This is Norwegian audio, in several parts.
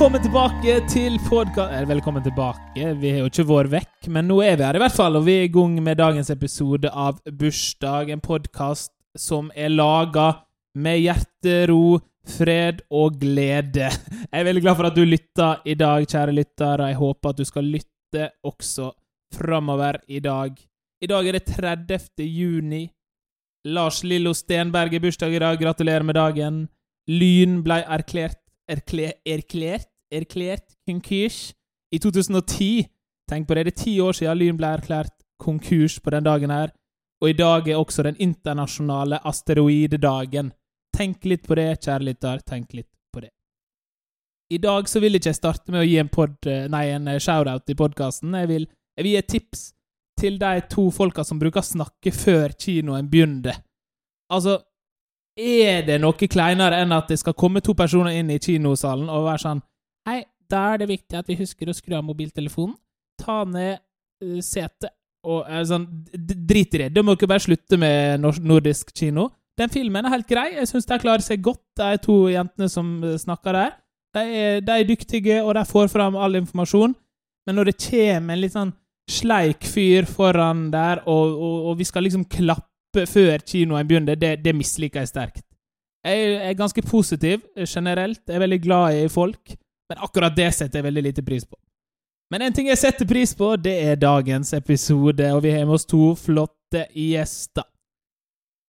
Velkommen tilbake til podkast... Velkommen tilbake. Vi har jo ikke vært vekk, men nå er vi her i hvert fall. Og vi er i gang med dagens episode av Bursdag, en podkast som er laga med hjertero, fred og glede. Jeg er veldig glad for at du lytter i dag, kjære lytter, og jeg håper at du skal lytte også framover i dag. I dag er det 30. juni. Lars Lillo Stenberg er bursdag i dag. Gratulerer med dagen. Lyn ble erklært erklært, erklært, konkurs i 2010. Tenk på det, det er ti år siden Lyn ble erklært konkurs på den dagen her. Og i dag er også den internasjonale asteroidedagen. Tenk litt på det, kjære lytter. Tenk litt på det. I dag så vil ikke jeg starte med å gi en, pod, nei, en shout-out i podkasten. Jeg, vil- jeg vil gi et tips til de to folka som bruker å snakke før kinoen begynner. Altså, er det noe kleinere enn at det skal komme to personer inn i kinosalen og være sånn Hei, da er det viktig at vi husker å skru av mobiltelefonen. Ta ned uh, setet og uh, sånn Drit i det. Da må dere bare slutte med nordisk kino. Den filmen er helt grei. Jeg syns de klarer seg godt, de to jentene som uh, snakker der. De er, de er dyktige, og de får fram all informasjon. Men når det kommer en litt sånn sleik fyr foran der, og, og, og vi skal liksom klappe før kinoen begynner, det, det misliker jeg sterkt. Jeg er ganske positiv eh, generelt, jeg er veldig glad i folk, men akkurat det setter jeg veldig lite pris på. Men en ting jeg setter pris på, det er dagens episode, og vi har med oss to flotte gjester.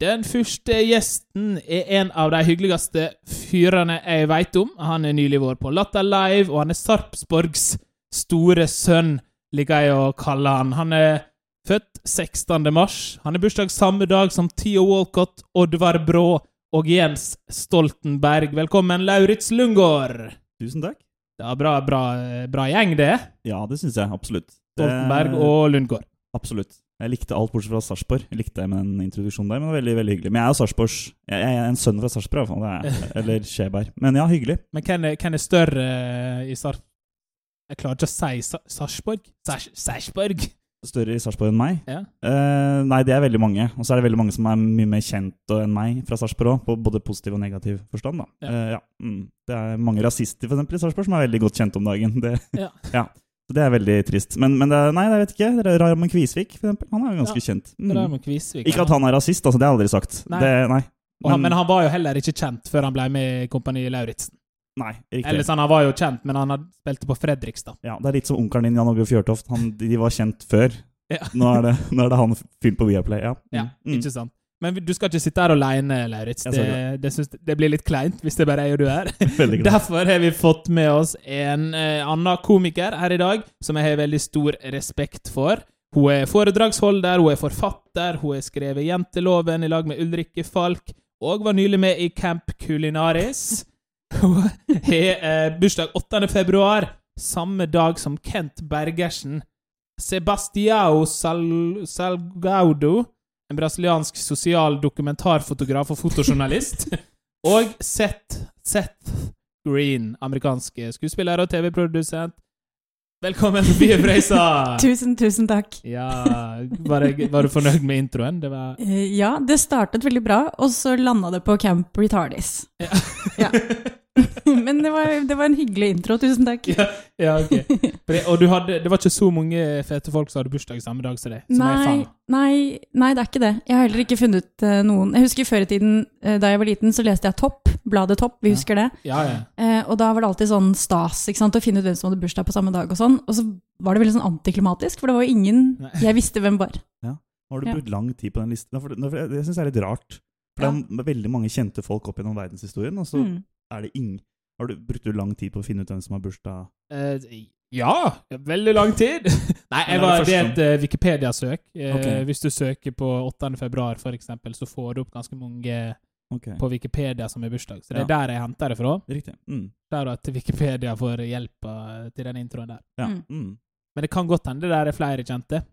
Den første gjesten er en av de hyggeligste fyrene jeg veit om. Han er nylig vært på Latter Live, og han er Sarpsborgs store sønn, liker jeg å kalle han. Han er født 16. mars. Han er bursdag samme dag som Theo Walcott, Oddvar Brå og Jens Stoltenberg. Velkommen, Lauritz Lundgaard. Tusen takk. Det er bra, bra, bra gjeng, det. Ja, det syns jeg absolutt. Det- Stoltenberg og Lundgaard. Absolutt. Jeg likte alt bortsett fra Sarpsborg. Jeg likte med den introduksjonen der, men det var veldig veldig hyggelig. Men jeg er jo Sarpsborgs Jeg jeg er en sønn fra Sarpsborg, i hvert fall. Det jeg. Eller Skjeberg. Men ja, hyggelig. Men hvem er, er større eh, i Sarp... Jeg klarer ikke å si Sa- Sarpsborg. Sarpsborg. Større i Sarpsborg enn meg? Ja. Uh, nei, det er veldig mange. Og så er det veldig mange som er mye mer kjent enn meg fra Sarpsborg òg, på både positiv og negativ forstand. da. Ja. Uh, ja. Mm. Det er mange rasister for eksempel, i Sarpsborg som er veldig godt kjent om dagen. Det, Ja. Så det er veldig trist. Men, men det er, nei, jeg vet ikke. Det er Raymond Kvisvik, for eksempel. Han er jo ganske kjent. Mm. Kvisvik. Ikke at han er rasist, altså. Det har jeg aldri sagt. Nei. Det, nei. Men, han, men han var jo heller ikke kjent før han ble med i Kompani Lauritzen. Nei, riktig. Eller sånn, han var jo kjent, men han spilte på Fredrikstad. Ja, Det er litt som onkelen din, Jan Åge Fjørtoft. Han, de var kjent før. Ja. Nå, er det, nå er det han fylt på Viaplay. Ja. Ja, Mm. ikke sant? Men du skal ikke sitte her alene, Lauritz. Det, det, det blir litt kleint hvis det bare er jeg og du er. Glad. Derfor har vi fått med oss en eh, annen komiker her i dag, som jeg har veldig stor respekt for. Hun er foredragsholder, hun er forfatter, hun har skrevet Jenteloven i lag med Ulrikke Falk, og var nylig med i Camp Culinaris. Har eh, bursdag 8. februar, samme dag som Kent Bergersen. Sebastiao Sal Salgaudo, en brasiliansk sosial dokumentarfotograf og fotojournalist. og Seth, Seth Green, amerikansk skuespiller og TV-produsent. Velkommen, Sofie Frøysa! Tusen, tusen takk. Ja, var, jeg, var du fornøyd med introen? Det var Eh, Ja, det startet veldig bra, og så landa det på Camp Retardis. Ja. Ja. Men det var, det var en hyggelig intro, tusen takk. Ja, ja ok. Det- Og du hadde, det var ikke så mange fete folk som hadde bursdag samme dag som deg? Nei, nei, nei, det er ikke det. Jeg har heller ikke funnet uh, noen Jeg husker før i tiden, uh, da jeg var liten, så leste jeg Topp, bladet Topp, vi Ja. husker det. Ja, ja. Uh, og da var det alltid sånn stas ikke sant, å finne ut hvem som hadde bursdag på samme dag og sånn. Og så var det veldig sånn antiklimatisk, for det var jo ingen Nei. jeg visste hvem var. Nå har du Ja. brukt lang tid på den listen. For det, for det, det syns jeg er litt rart. For det er veldig mange kjente folk opp gjennom verdenshistorien, og så Mm. er det ingen har du, Brukte du lang tid på å finne ut hvem som har bursdag? Uh, ja, veldig lang tid. Nei, er jeg var, det er et uh, Wikipedia-søk. Uh, okay. Hvis du søker på 8. februar, for eksempel, så får du opp ganske mange okay. på Wikipedia som har bursdag. Så det er Ja. der jeg henter det fra. Riktig. Mm. Der at Wikipedia får hjelp eh, til den introen der. Ja. Mm. Mm. Men det kan godt hende det der er flere kjente.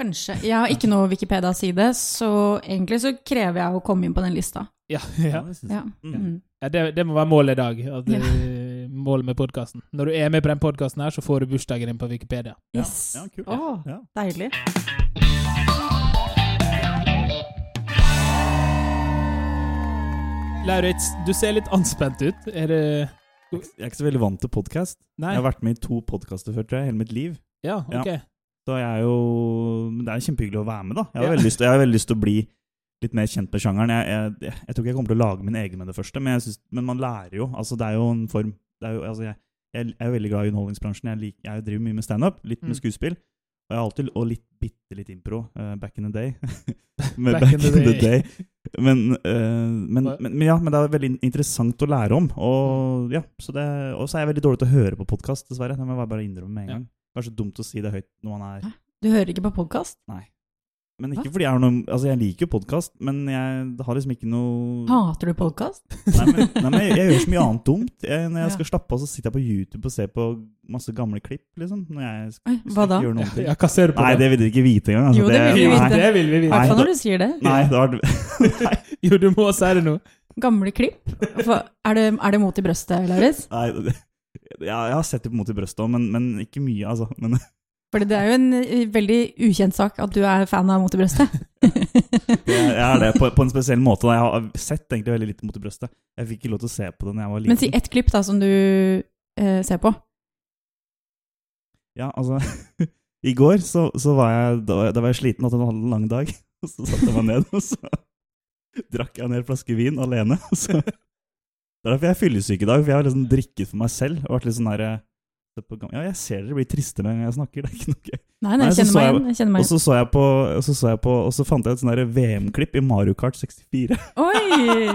Kanskje. Jeg har ikke noe Wikipedia-side, så egentlig så krever jeg å komme inn på den lista. Ja, Ja, ja. Mm. Ja det, det må være målet i dag. At, Ja. eh, målet med podkasten. Når du er med på den podkasten her, så får du bursdagen din på Wikipedia. Ja. Yes. Ja, kult. Åh, Ja. deilig. Lauritz, du ser litt anspent ut. Er det Jeg er ikke så veldig vant til podkast. Jeg har vært med i to podkaster før, tror jeg, hele mitt liv. Ja, ok. Så jeg er jo Det er kjempehyggelig å være med, da. Jeg har, veldig, lyst, jeg har veldig lyst til å bli litt mer kjent med sjangeren. Jeg, jeg, jeg, jeg tror ikke jeg kommer til å lage min egen med det første, men, synes, men man lærer jo. Altså, det er jo en form det er jo, altså, jeg, er veldig glad i underholdningsbransjen. Jeg, lik, jeg driver mye med standup, litt med Mm. skuespill. Og alltid, og litt, bitte litt impro. Uh, back in the day. Med Back in the day. Men, eh, men, Hva- men, men ja, men det er veldig interessant å lære om. Og ja, så det, og så er jeg veldig dårlig til å høre på podkast, dessverre. Det må jeg bare innrømme med en Ja. er så dumt å si det høyt når man er Du hører ikke på podkast? Nei. Men ikke fordi jeg har noe Altså, jeg liker jo podkast, men jeg har liksom ikke noe Hater du podkast? Nei, men, nei, men jeg, jeg gjør så mye annet dumt. Jeg, når jeg Ja. skal slappe av, så sitter jeg på YouTube og ser på masse gamle klipp, liksom. Når jeg skal, Oi, hva da? gjøre noen ting. Hva ser du på? Nei, det vil dere ikke vite engang. Altså. Jo, det vil vi vite. Nei, det vil vi I vite. hvert fall da- når du sier det. nei, det var nei, Jo, du må si det nå. Gamle klipp. For, er, det, er det mot i brøstet, Lauritz? nei, det- ja, jeg har sett det på en måte i brøstet òg, men, men ikke mye, altså. Men, Fordi det er jo en eh, veldig ukjent sak at du er fan av Mot i brøstet. jeg, er det på, på en spesiell måte. Jeg har sett egentlig veldig litt mot i brøstet. Jeg fikk ikke lov til å se på det da jeg var liten. Men si ett klipp da som du eh, ser på. Ja, altså I går så, så var jeg da, da var jeg sliten hadde en lang dag. Og så satte jeg meg ned, og så drakk jeg ned en flaske vin alene. Og så, det er derfor jeg er fyllesyk i dag, for jeg har liksom drikket for meg selv. Og vært litt sånn der, Ja, jeg ser dere blir triste med en gang jeg snakker. Det er ikke noe gøy. Nei, nei, Nei, jeg kjenner meg jeg- igjen. Jeg kjenner meg Og igjen. så så jeg på, og så så jeg på, og så fant jeg et sånn VM-klipp i Mario Kart 64 Oi!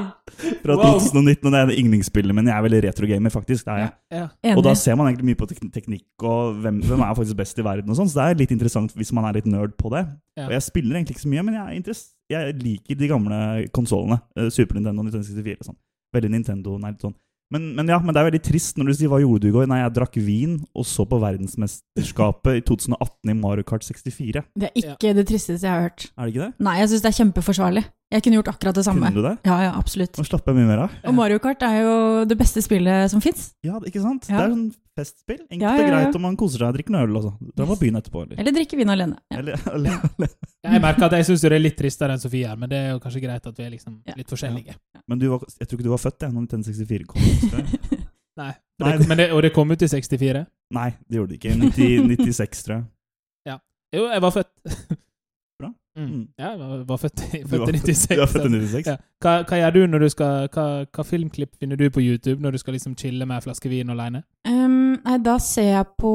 fra Wow. 2019. Og det er det yndlingsspillet, men jeg er veldig retrogamer, faktisk. Det er jeg. Ja. Og da ser man egentlig mye på tek teknikk og hvem, hvem er faktisk best i verden og sånn, så det er litt interessant hvis man er litt nerd på det. Ja. Og jeg spiller egentlig ikke så mye, men jeg, er jeg liker de gamle konsollene. eh, Super Nintendo, Nintendo 64 og sånn. Veldig Nintendo, nei, litt sånn. Men, men ja, men det er veldig trist når du sier 'hva gjorde du i går'? Nei, jeg drakk vin og så på verdensmesterskapet i 2018 i Mario Kart 64. Det er ikke det tristeste jeg har hørt. Er det ikke det? Nei, jeg syns det er kjempeforsvarlig. Jeg kunne gjort akkurat det samme. Kunne du det? Ja, ja, absolutt. Nå slapper jeg mye mer av. Og Mario Kart er jo det beste spillet som fins. Ja, ikke sant? Ja. Det er sånn festspill. Enkelt Ja, ja, og greit, om man koser seg og drikker en øl Også. sånn. Dra på byen etterpå, eller? Eller drikke vin alene. Ja. Eller, alene. Jeg merker at jeg syns det er litt tristere enn Sofie her, men det er jo kanskje greit at vi er liksom Ja. litt forskjellige. Men du var, jeg tror ikke du var født jeg, når Nintendo 64 kom. Nei. Nei. Det, men det, og det kom ut i 64? Nei, det gjorde det ikke. 90, 96, tror jeg. Jo, jeg var født. Bra. Mm. Mm. Ja, jeg var, var født, i- Du født var i 96. Du var født i 96? Ja. Hva, hva gjør du når du skal hva, hva filmklipp finner du på YouTube når du skal liksom chille med en flaske vin alene? Um, nei, da ser jeg på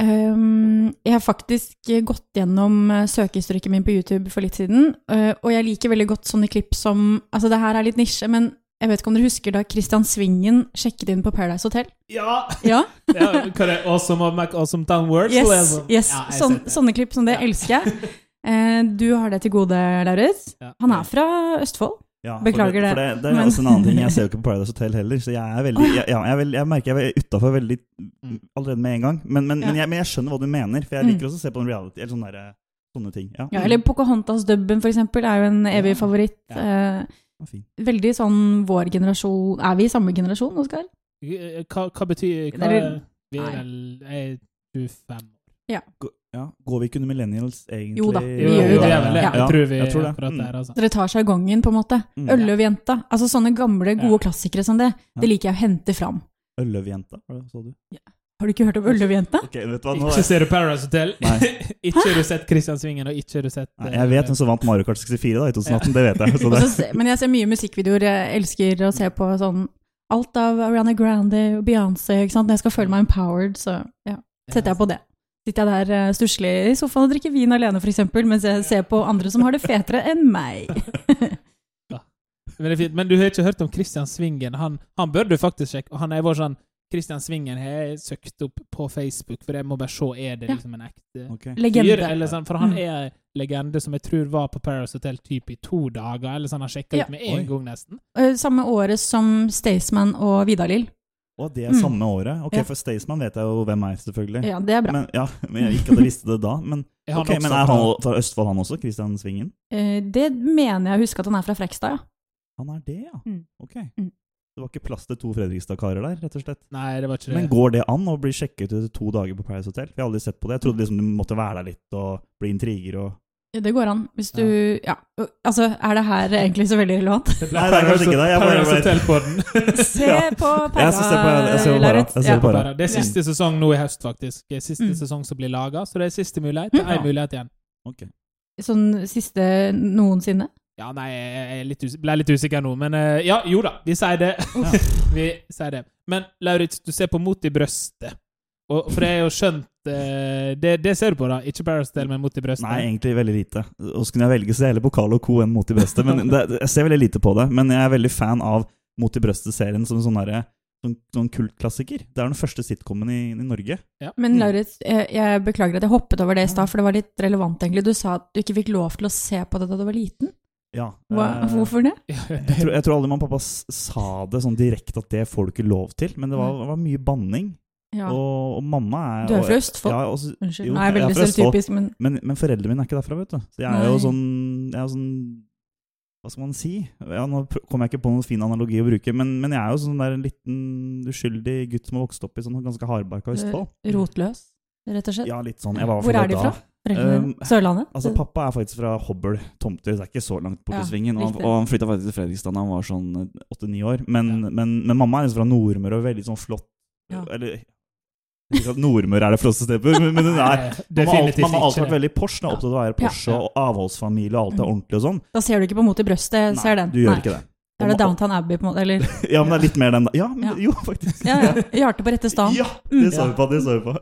um, Jeg har faktisk gått gjennom uh, søkehistorikken min på YouTube for litt siden, uh, og jeg liker veldig godt sånne klipp som Altså, det her er litt nisje, men jeg vet ikke om dere husker da Christian Svingen sjekket inn på Paradise Hotel? Ja! Ja? ja det? Awesome of Mac Awesome Town Words? Yes. sånn? yes. Ja, Sånn, sånne klipp som det elsker jeg. Uh, du har det til gode, Lauritz. Han er fra Østfold. Ja, Beklager for det, For det, det er men- også en annen ting. Jeg ser jo ikke på Paradise Hotel heller, så jeg er veldig Jeg, ja, jeg, er jeg merker jeg er utafor veldig Mm. allerede med en gang. Men, men, men, jeg, men jeg skjønner hva du mener, for jeg Mm. liker også å se på en reality eller sånne, der, sånne ting. Ja, Ja, eller Pocahontas-dubben, for eksempel, er jo en evig Ja. favoritt. Ja. Eh, Ja, veldig sånn vår generasjon Er vi i samme generasjon, Oskar? Hva, hva betyr hva, Vi er vel Jeg er 25 år. Gå- ja. Går vi ikke under millennials, egentlig? Jo da, vi gjør jo det. Ja. Jeg tror vi jeg tror det. akkurat Mm. der, altså. Dere tar seg gangen, på en måte. Mm. Ølløvjenta. Altså sånne gamle, gode Ja. klassikere som det. Ja. Det liker jeg å hente fram. Ølløvjenta, var det så du? Har du ikke hørt om Ølløvjenta? Okay, vet du hva, nå Ikke ser du Paradise Hotel, ikke har du sett Christian Svingen, og ikke har du sett Nei, jeg vet hvem som vant Mario Kart 64 da, i 2018, det vet jeg. Så det, Men jeg ser mye musikkvideoer. Jeg elsker å se på sånn alt av Ariana Grande og Beyoncé. ikke sant? Når jeg skal føle meg empowered, så ja, setter jeg på det. Sitter jeg der eh, stusslig i sofaen og drikker vin alene, eksempel, mens jeg ser på andre som har det fetere enn meg. Men, det er fint. Men du har ikke hørt om Christian Svingen? Han, han bør du faktisk sjekke. Og han er vår sånn Christian Svingen har jeg søkt opp på Facebook, for jeg må bare se er det Ja. liksom en ekte okay. Legende. fyr. Eller sånn, for han Mm. er en legende som jeg tror var på Paris Hotel type i to dager. Eller sånn, Han sjekka Ja. ut med en Oi. gang, nesten. Eh, Samme året som Staysman og Vidar-Lill. Og det er Mm. samme året? Ok, Ja. for Staysman vet jeg jo hvem er, selvfølgelig. Ja, det er bra. Men, ja, men jeg, ikke at jeg visste det da. Men, han men er han fra Østfold, han også? Christian Svingen? Eh, Det mener jeg å huske at han er fra Frekstad, ja. Han er det, ja. Mm. Ok. Mm. Det var ikke plass til to Fredrikstad-karer der, rett og slett. Nei, det var ikke det. Men går det an å bli sjekket ut to dager på Paradise Hotel? Vi har aldri sett på det. Jeg trodde liksom du måtte være der litt og bli intriger og Det går an. Hvis du Ja. Altså, er det her egentlig så veldig relevant? Nei, det er kanskje ikke det. Jeg bare- Paradise Se på Para. Det er siste sesong nå i høst, faktisk. Det er Siste Mm. sesong som blir laga, så det er siste mulighet. Det er en mulighet igjen. Sånn siste noensinne? Ja, nei, jeg litt ble litt usikker nå, men eh, ja, jo da, vi sier det. vi sier det. Men Lauritz, du ser på Mot i brøstet. Og, for det er jo skjønt eh, det, det ser du på, da. Ikke Paris Del, men Mot i brøstet. Nei, egentlig veldig lite. Og så kunne jeg velge så jeg heller Pokal og Co. enn Mot i brøstet. Men det, jeg ser veldig lite på det. Men jeg er veldig fan av Mot i brøstet-serien som en sånn derre sånn kultklassiker. Det er den første sitcomen i, i Norge. Men Mm. Lauritz, jeg, jeg beklager at jeg hoppet over det i stad, for det var litt relevant, egentlig. Du sa at du ikke fikk lov til å se på det da du var liten. Ja. Hva, eh, hvorfor det? Jeg tror, jeg tror aldri mamma og pappa sa det sånn direkte at det får du ikke lov til, men det var, det var mye banning. Ja. Og, og mamma er Du er fra Østfold? Ja, også, Unnskyld, jo, nå er jeg jeg er veldig selvtypisk, men Men, men foreldrene mine er ikke derfra, vet du. Så jeg er jo sånn, jeg er sånn Hva skal man si? Ja, nå kommer jeg ikke på noen fin analogi å bruke, men, men jeg er jo sånn der en liten uskyldig gutt som har vokst opp i sånn ganske hardbarka Østfold. rotløs, rett og slett. Ja, litt sånn. Jeg var Hvor er de da. fra? Um, Sørlandet? Altså, Pappa er faktisk fra Hobøl tomter, det er ikke så langt borti Ja, svingen. Og, og han flytta faktisk til Fredrikstad da han var sånn åtte-ni år. Men, men, men mamma er liksom fra Nordmøre og veldig sånn flott Ja. Eller Nordmøre er det flotteste stedet, men, men hun er man, har alltid, har alltid vært veldig Porsche. Hun er opptatt av å være Porsche Ja. og avholdsfamilie og alt er ordentlig og sånn. Da ser du ikke på Mot i brøstet, ser den. du gjør Nei. ikke det. Er det Downtown Abbey, på en måte? Eller Ja, men det er litt mer den da. Ja, men, Ja. jo, faktisk. ja, ja. Hjertet på rette stand. Ja, det så vi på. Det så vi på.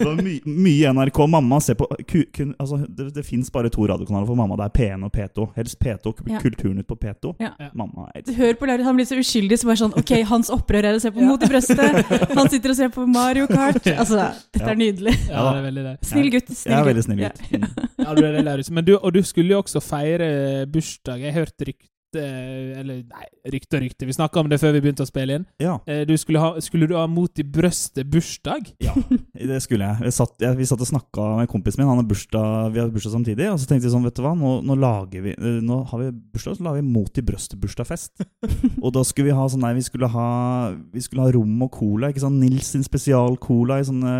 Det var my, mye NRK. Mamma ser på ku, kun, altså, Det, det fins bare to radiokanaler for mamma. Det er P1 og P2. Helst P2. Ja. Kulturnytt på P2. Ja. Mamma er Hør på Lauritz, han blir så uskyldig, som bare sånn Ok, hans opprør er å se på Mot i brøstet. Han sitter og ser på Mario Kart. Altså, dette Ja. er nydelig. ja, det er veldig det. Snill gutt. Snill Jeg er veldig snill Ja. gutt. Mm. Ja, du er det, Lauritz. Men du, og du skulle jo også feire bursdag. Jeg hørte rykte Eller nei, rykte og rykte. Vi snakka om det før vi begynte å spille inn. Ja, Eh, Du skulle, ha, skulle du ha Mot i brøstet bursdag? ja, det skulle jeg. jeg, satt, jeg vi satt og snakka med kompisen min. Han har bursdag, vi har bursdag samtidig. Og så tenkte vi sånn, vet du hva, nå, nå lager vi eh, Nå har vi bursdag, så lager vi Mot i brøstet-bursdagsfest. og da skulle vi ha sånn Nei, vi skulle ha, vi skulle ha rom og cola. ikke sant? Nils sin spesial-cola i sånne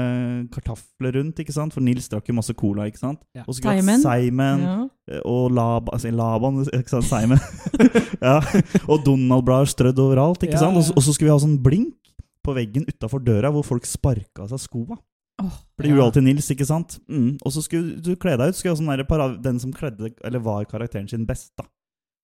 kartafler rundt. ikke sant? For Nils drakk jo masse cola. ikke sant? Ja. Og så skulle vi ha Simon. Simon Ja. Eh, og Lab, altså Laban, ikke sant? Simon. ja. Og Donald-blader strødd overalt. ikke Ja, sant? Og. Og så skulle vi ha sånn blink på veggen utafor døra hvor folk sparka av seg skoa. Oh, For det gjorde alltid Nils, ikke sant? Mm. Og så skulle du kle deg ut. Skulle ha sånn der den som kledde, eller var karakteren sin best, da.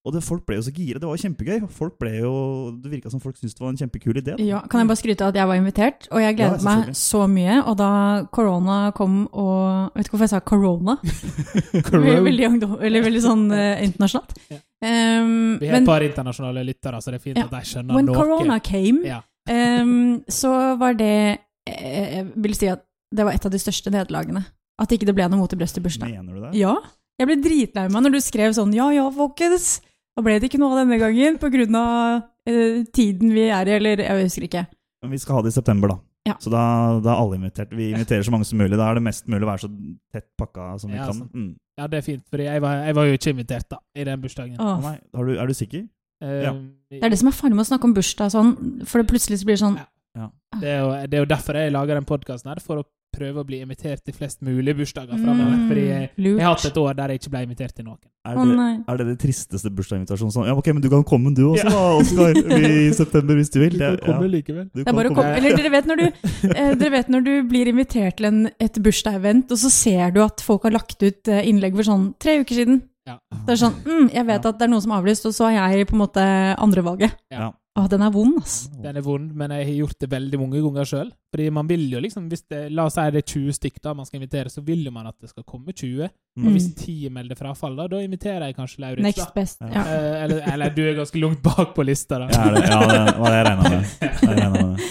Og det, folk ble jo så gira. Det var jo kjempegøy. Folk ble jo, Det virka som folk syntes det var en kjempekul idé. da. Ja, kan jeg bare skryte av at jeg var invitert, og jeg gledet Ja, meg så mye. Og da korona kom og Vet ikke hvorfor jeg sa korona. Corona. veldig, eller veldig sånn eh, internasjonalt. Ja. Um, Vi har men et par internasjonale lyttere, så det er fint Ja. at de skjønner when noe. corona came, Ja. um, så var det eh, Jeg vil si at det var et av de største nederlagene. At ikke det ble noe mot i brøstet i bursdag. Mener du det? Ja. Jeg ble dritlei meg når du skrev sånn Ja ja, folkens. Da ble det ikke noe av denne gangen på grunn av eh, tiden vi er i, eller jeg husker ikke. Men vi skal ha det i september, da. Ja. Så da, da er alle invitert. Vi inviterer så mange som mulig. Da er det mest mulig å være så tett pakka som vi Ja, kan. Mm. ja, det er fint, for jeg var, jeg var jo ikke invitert da, i den bursdagen. Å nei, har du, er du sikker? Uh, Ja. Det er det som er farlig med å snakke om bursdag sånn, for det plutselig så blir det sånn Ja. Det er, jo, det er jo derfor jeg lager den podkasten her, for å prøve å bli invitert til flest mulig bursdager framover. mm, Fordi jeg, jeg har hatt et år der jeg ikke ble invitert til noen. Er det, er det det tristeste bursdagsinvitasjonen? Sånn, ja, ok, men du kan komme du også, da, Oskar. I september, hvis du vil. Det, ja, likevel. du Det er bare å komme. komme. Eller dere vet når du, eh, dere vet når du blir invitert til en, et bursdag-event, og så ser du at folk har lagt ut eh, innlegg for sånn tre uker siden. Ja. Det er sånn mm, Jeg vet Ja. at det er noen som har avlyst, og så er jeg på en måte andrevalget. Ja. Å, den er vond, ass. Den er vond, men jeg har gjort det veldig mange ganger sjøl. Fordi man vil jo liksom, hvis det, La oss si det er 20 stykk da man skal invitere, så vil jo man at det skal komme 20. Mm. Og hvis 10 melder frafall, da, da inviterer jeg kanskje Lauritz. Next da. best. Ja. Eh, eller, eller du er ganske langt bak på lista, da. Ja, det, ja, det var det jeg regna med. Jeg med.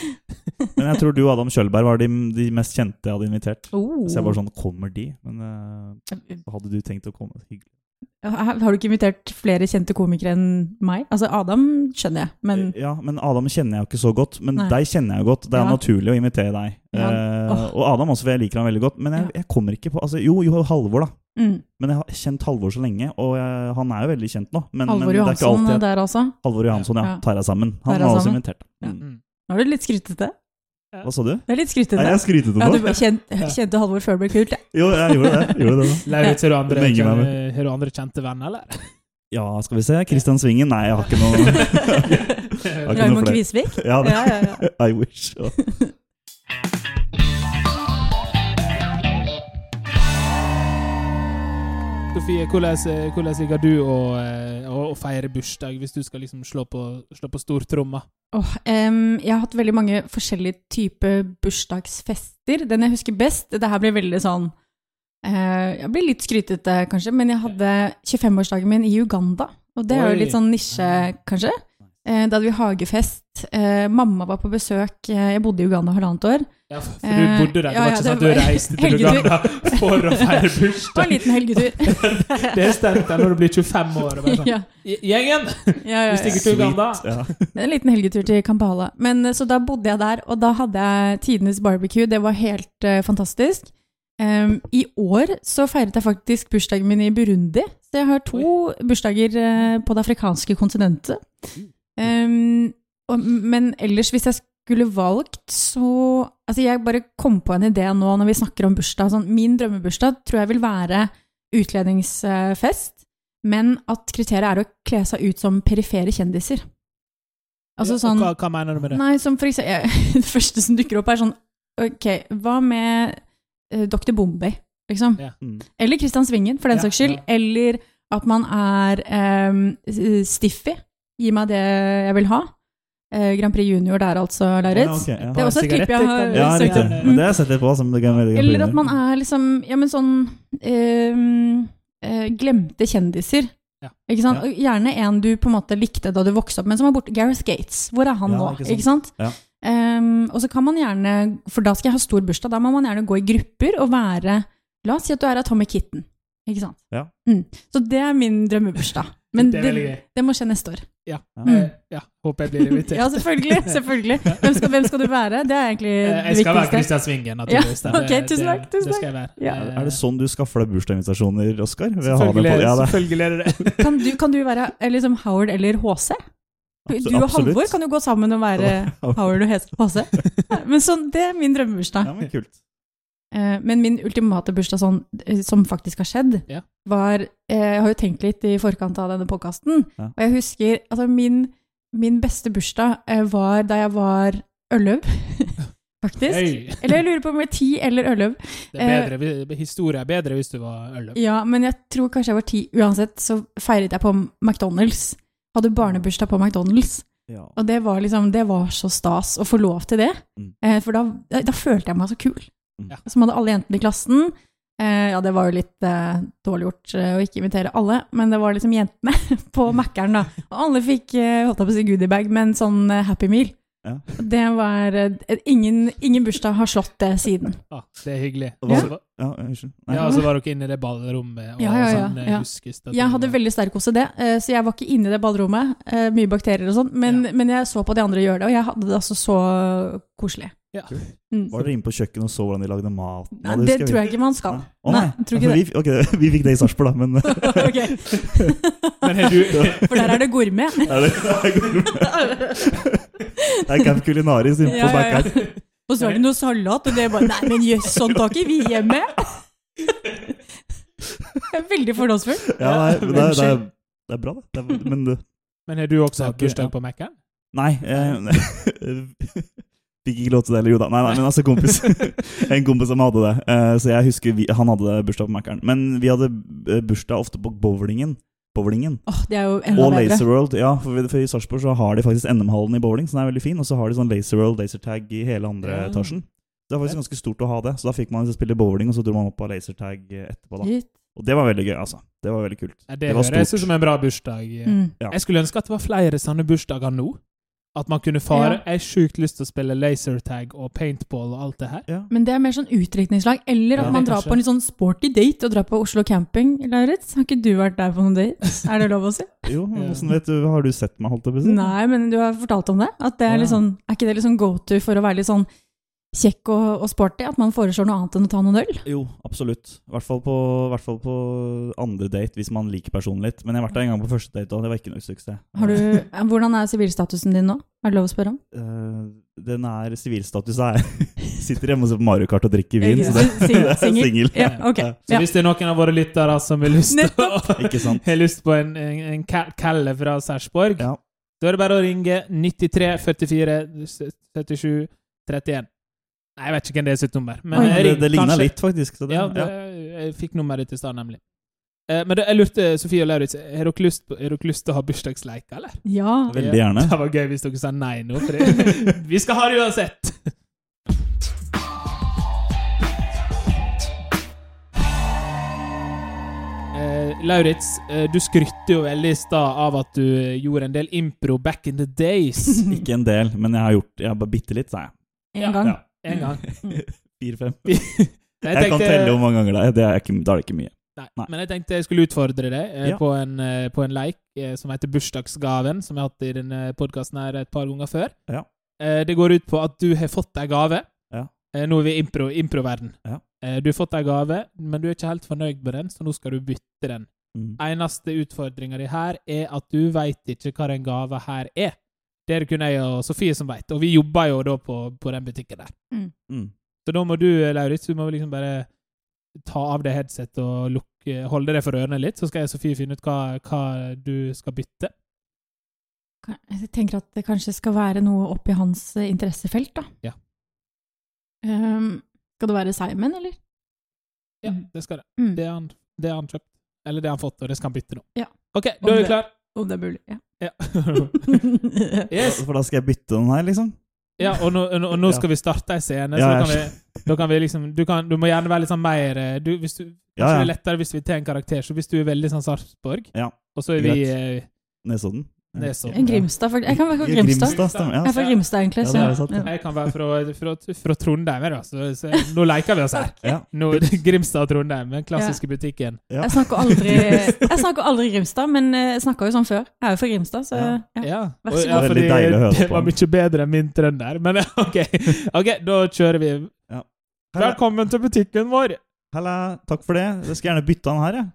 Men jeg tror du og Adam Kjølberg var de, de mest kjente jeg hadde invitert. Oh. Så jeg var sånn Kommer de? Men uh, hadde du tenkt å komme. Hyggelig. Har har du ikke invitert flere kjente komikere enn meg? Altså, Adam skjønner jeg, men Ja, men Adam kjenner jeg jo ikke så godt. Men Nei. deg kjenner jeg jo godt. Det er Ja. naturlig å invitere deg. Ja. Eh, og Adam også, for jeg liker han veldig godt. Men jeg, Ja. jeg kommer ikke på altså, Jo, jo, Halvor, da. mm. Men jeg har kjent Halvor så lenge, og jeg, han er jo veldig kjent nå. Men, men Halvor det er ikke Johansson alltid der også. Halvor Johansson, ja. Ja. Tar jeg sammen. Han har også invitert. Mm. Mm. Nå er du litt skrytete. Hva sa du? Det er litt Nei, skrytete. jeg skrytete Ja, du kjente, kjente Halvor før det ble kult. ja. Jo, jeg gjorde det. Jeg gjorde det da. Lauritz, har du andre, Det kjente- har du andre kjente venner, eller? Ja, skal vi se. Kristian Svingen? Nei, jeg har ikke noe Raymond. Kvisvik. Ja, Ja, ja, ja. I wish. Ja. Sofie, hvordan, eh, hvordan liker du å, eh, å, å feire bursdag, hvis du skal liksom slå på, slå på stortromma? Oh, um, jeg har hatt veldig mange forskjellige typer bursdagsfester. Den jeg husker best Det her blir veldig sånn uh, Jeg blir litt skrytete, kanskje, men jeg hadde 25-årsdagen min i Uganda. Og det er jo litt sånn nisje, kanskje. Eh, da hadde vi hagefest. Eh, mamma var på besøk. Eh, jeg bodde i Uganda halvannet år. Ja, for du bodde der, det ja, var ja, ikke det sånn at du reiste til helgetur. Uganda for å feire bursdag? Det var en liten helgetur. Det er sterkt når du blir 25 år. og bare sånn, ja, Gjengen! ja, ja, Vi stikker til Uganda. Ja. En liten helgetur til Kampala. Men, så da bodde jeg der, og da hadde jeg tidenes barbecue. Det var helt uh, fantastisk. Um, I år så feiret jeg faktisk bursdagen min i Burundi. Så jeg har to bursdager uh, på det afrikanske kontinentet. Em, og, men ellers, hvis jeg skulle valgt, så Altså, jeg bare kom på en idé nå når vi snakker om bursdag. Sånn, min drømmebursdag tror jeg vil være utkledningsfest, men at kriteriet er å kle seg ut som perifere kjendiser. Altså Ja, sånn hva, hva mener du med det? Nei, som for eksempel jeg, Det første som dukker opp, er sånn Ok, hva med uh, Dr. Bombay, liksom? Ja. Mm. Eller Christian Svingen, for den Ja, saks skyld. ja. Eller at man er um, Stiffy. Gi meg det jeg vil ha. Eh, Grand Prix Junior der, altså, Lauritz. Ja, okay, ja. Det er også et klipp jeg har Ja, søkt opp. Men det har jeg sett litt på. Som Grand Prix Eller at man er liksom Ja, men sånn ehm, eh, Glemte kjendiser. Ja. Ikke sant? Ja. Og Gjerne en du på en måte likte da du vokste opp, men som var borte. Gareth Gates. Hvor er han Ja, nå? ikke sant? Ikke sant? Ja. Um, og så kan man gjerne, for da skal jeg ha stor bursdag, da må man gjerne gå i grupper og være La oss si at du er av Tommy Kitten. Ikke sant? Ja. Mm. Så det er min drømmebursdag. Men det det, det må skje neste år. Ja. Ja. Mm. Eh, ja. Håper jeg blir invitert. Ja, selvfølgelig. selvfølgelig. Hvem skal, hvem skal du være? Det er egentlig det viktigste. Jeg skal være. Kristian Svingen, naturligvis. Ja, Det- ok, tusen takk, det- tusen Det jeg være. Ja. Eh, Er det sånn du skaffer deg bursdagsinvitasjoner, Oskar? Det Selvfølgelig, Ja, selvfølgelig er det det. Kan du, kan du være eh, liksom Howard eller HC? Du og. Halvor kan jo gå sammen og være Howard og HC. Men sånn, det er min drømmebursdag. Ja, men kult. Eh, Men min ultimate bursdag sånn, eh, som faktisk har skjedd, Ja. var eh, Jeg har jo tenkt litt i forkant av denne podkasten, Ja. og jeg husker altså min, min beste bursdag var da jeg var elleve, faktisk. Hey. Eller jeg lurer på om jeg var ti eller elleve. Historie er bedre hvis du var elleve. Ja, men jeg tror kanskje jeg var ti. Uansett så feiret jeg på McDonald's. Hadde barnebursdag på McDonald's. Ja. Og det var liksom, det var så stas å få lov til det. Mm. For da, da følte jeg meg så kul. Mm. Ja. Som hadde alle jentene i klassen. Eh, ja, det var jo litt eh, dårlig gjort eh, å ikke invitere alle, men det var liksom jentene på Mækkern, da. Og alle fikk eh, holdt jeg på å si goodiebag, men sånn eh, Happy Meal. Ja. Det var eh, ingen, ingen bursdag har slått det siden. Ja, det er hyggelig. Hva- så var- Ja. Ja, så var dere inne i det ballrommet og Ja, ja, ja, sånn eh, ja. Jeg hadde veldig sterk OCD, eh, så jeg var ikke inne i det ballrommet. eh, Mye bakterier og sånn, men, Ja. men jeg så på de andre gjøre det, og jeg hadde det altså så koselig. Ja. Mm. Var dere inne på kjøkkenet og så hvordan de lagde mat? Nei, det tror jeg ikke man skal. Nei. Nei, Nei, tror ikke vi, ok, vi fikk det i Sarpsborg, da, men Men du For der er det gourmet. Er det, det er Camp Culinaris inne på Ja, ja, ja. Og så er det noe salat, og det er bare Nei, men jøss, sånn har ikke vi hjemme! Jeg er veldig fordomsfull. Ja, nei, men det, er- det, er, det er bra, det. det er, men det, Men har du også hatt bursdag på Mac-en? Nei. Eh, fikk ikke lov til det, eller jo da. Nei, nei, men altså kompis En kompis som hadde det. Uh, så jeg husker vi, han hadde bursdag på Mækkern. Men vi hadde eh, bursdag ofte på bowlingen. Bowlingen. Åh, det er jo enda Og bedre. Laser World. Ja, for, for i Sarpsborg så har de faktisk NM-hallen i bowling, så den er veldig fin. Og så har de sånn Laser World, lasertag i hele andre Ja. etasjen. Det var faktisk ganske stort å ha det. Så da fikk man spille bowling, og så dro man opp på lasertag etterpå. da. Gitt. Og det var veldig gøy, altså. Det var veldig kult. Ja, det Det var høres ut som en bra bursdag. Mm. Ja. Jeg skulle ønske at det var flere sånne bursdager nå. At man kunne fare. Ja. Jeg har sjukt lyst til å spille lasertag og paintball og alt det her. Ja. Men det er mer sånn utdrikningslag. Eller at Ja, man drar kanskje. på en litt sånn sporty date og drar på Oslo camping. Lauritz, har ikke du vært der på noen date? Er det lov å si? Jo, men hvordan vet du, har du sett meg, holdt jeg på å si? Nei, men du har fortalt om det. At det er, litt sånn, er ikke det litt sånn go to for å være litt sånn kjekk og, og sporty at man foreslår noe annet enn å ta noen øl? Jo, absolutt. I hvert fall på, hvert fall på andre date, hvis man liker personen litt. Men jeg har vært der en gang på første date, og det var ikke noe suksess. Har du, eh, hvordan er sivilstatusen din nå? Er det lov å spørre om? Uh, den er sivilstatus er Sitter hjemme og ser på Mario Kart og drikker vin, så det, Sing- det er singel? singel. Ja. Så hvis det er noen av våre lyttere som har lyst, å- har lyst på en, en, en kalle fra Sarpsborg, Ja. da er det bare å ringe 93 44 77 31. Nei, jeg vet ikke hvem det er sitt nummer. Men Oi. Det, det ligner kanskje- litt, faktisk. Så det, Ja, det, jeg fikk nummeret ditt i stad, nemlig. Eh, men det, jeg lurte, Sofie og Lauritz, har dere lyst, til å ha bursdagsleik, eller? Ja. Veldig gjerne. Det var gøy hvis dere sa nei nå, for det, vi skal ha det uansett. Eh, Lauritz, eh, du skrytte jo veldig i stad av at du eh, gjorde en del impro back in the days. Ikke en del, men jeg har gjort Jeg har bare bitte litt, sa jeg. En gang. Ja. En gang. Fire-fem. Jeg, Jeg kan telle hvor mange ganger det er. Det er ikke, da er det ikke mye. Nei. Nei. Men jeg tenkte jeg skulle utfordre deg eh, Ja. på, en, eh, på en leik eh, som heter Bursdagsgaven, som jeg har hatt i denne podkasten her et par ganger før. Ja. Eh, det går ut på at du har fått ei gave. Ja. Eh, nå er vi i impro, improverden. Ja. Eh, du har fått ei gave, men du er ikke helt fornøyd med den, så nå skal du bytte den. Mm. Eneste utfordringa di her er at du veit ikke hva den gava her er. Det er det kun jeg og Sofie som veit, og vi jobber jo da på, på den butikken der. Mm. Så da må du, Lauritz, du må liksom bare ta av deg headset og lukke, holde deg for ørene litt, så skal jeg og Sofie finne ut hva, hva du skal bytte. Jeg tenker at det kanskje skal være noe oppi hans interessefelt, da. Ja. Um, skal det være Simon, eller? Ja, Mm. det skal det. Mm. Det har han, han kjøpt. Eller det har han fått, og det skal han bytte nå. Ja. OK, da er vi klare. klar. Om det er mulig, ja. Ja. yes. For da skal jeg bytte den her, liksom? ja, og nå, og nå- skal vi starte ei scene, Ja, så da kan vi, da kan vi liksom du, kan, du må gjerne være litt sånn mer eh, du, hvis du, Ja, ja. det er lettere hvis vi tar en karakter. Så hvis du er veldig sånn Sarpsborg, Ja, og så er vi eh, Nesodden. Nesodden. En Grimstad, for, Jeg kan være fra Grimstad. Grimstad. stemmer. Jeg er fra Grimstad, egentlig. Ja, Så, det sant, ja. Jeg kan være fra, fra, fra Trondheim, da. Så, så nå leker vi oss her. Ja. Nå, Grimstad og Trondheim, den klassiske butikken. Ja. Jeg snakker aldri Jeg snakker aldri Grimstad, men jeg snakka jo sånn før. Jeg er jo fra Grimstad, så Ja. ja. Ja. Vær så god. høre Det var mye bedre enn min trønder. Men OK, Ok, da kjører vi. Velkommen til butikken vår. halla, takk for det. Jeg skal gjerne bytte den her, jeg.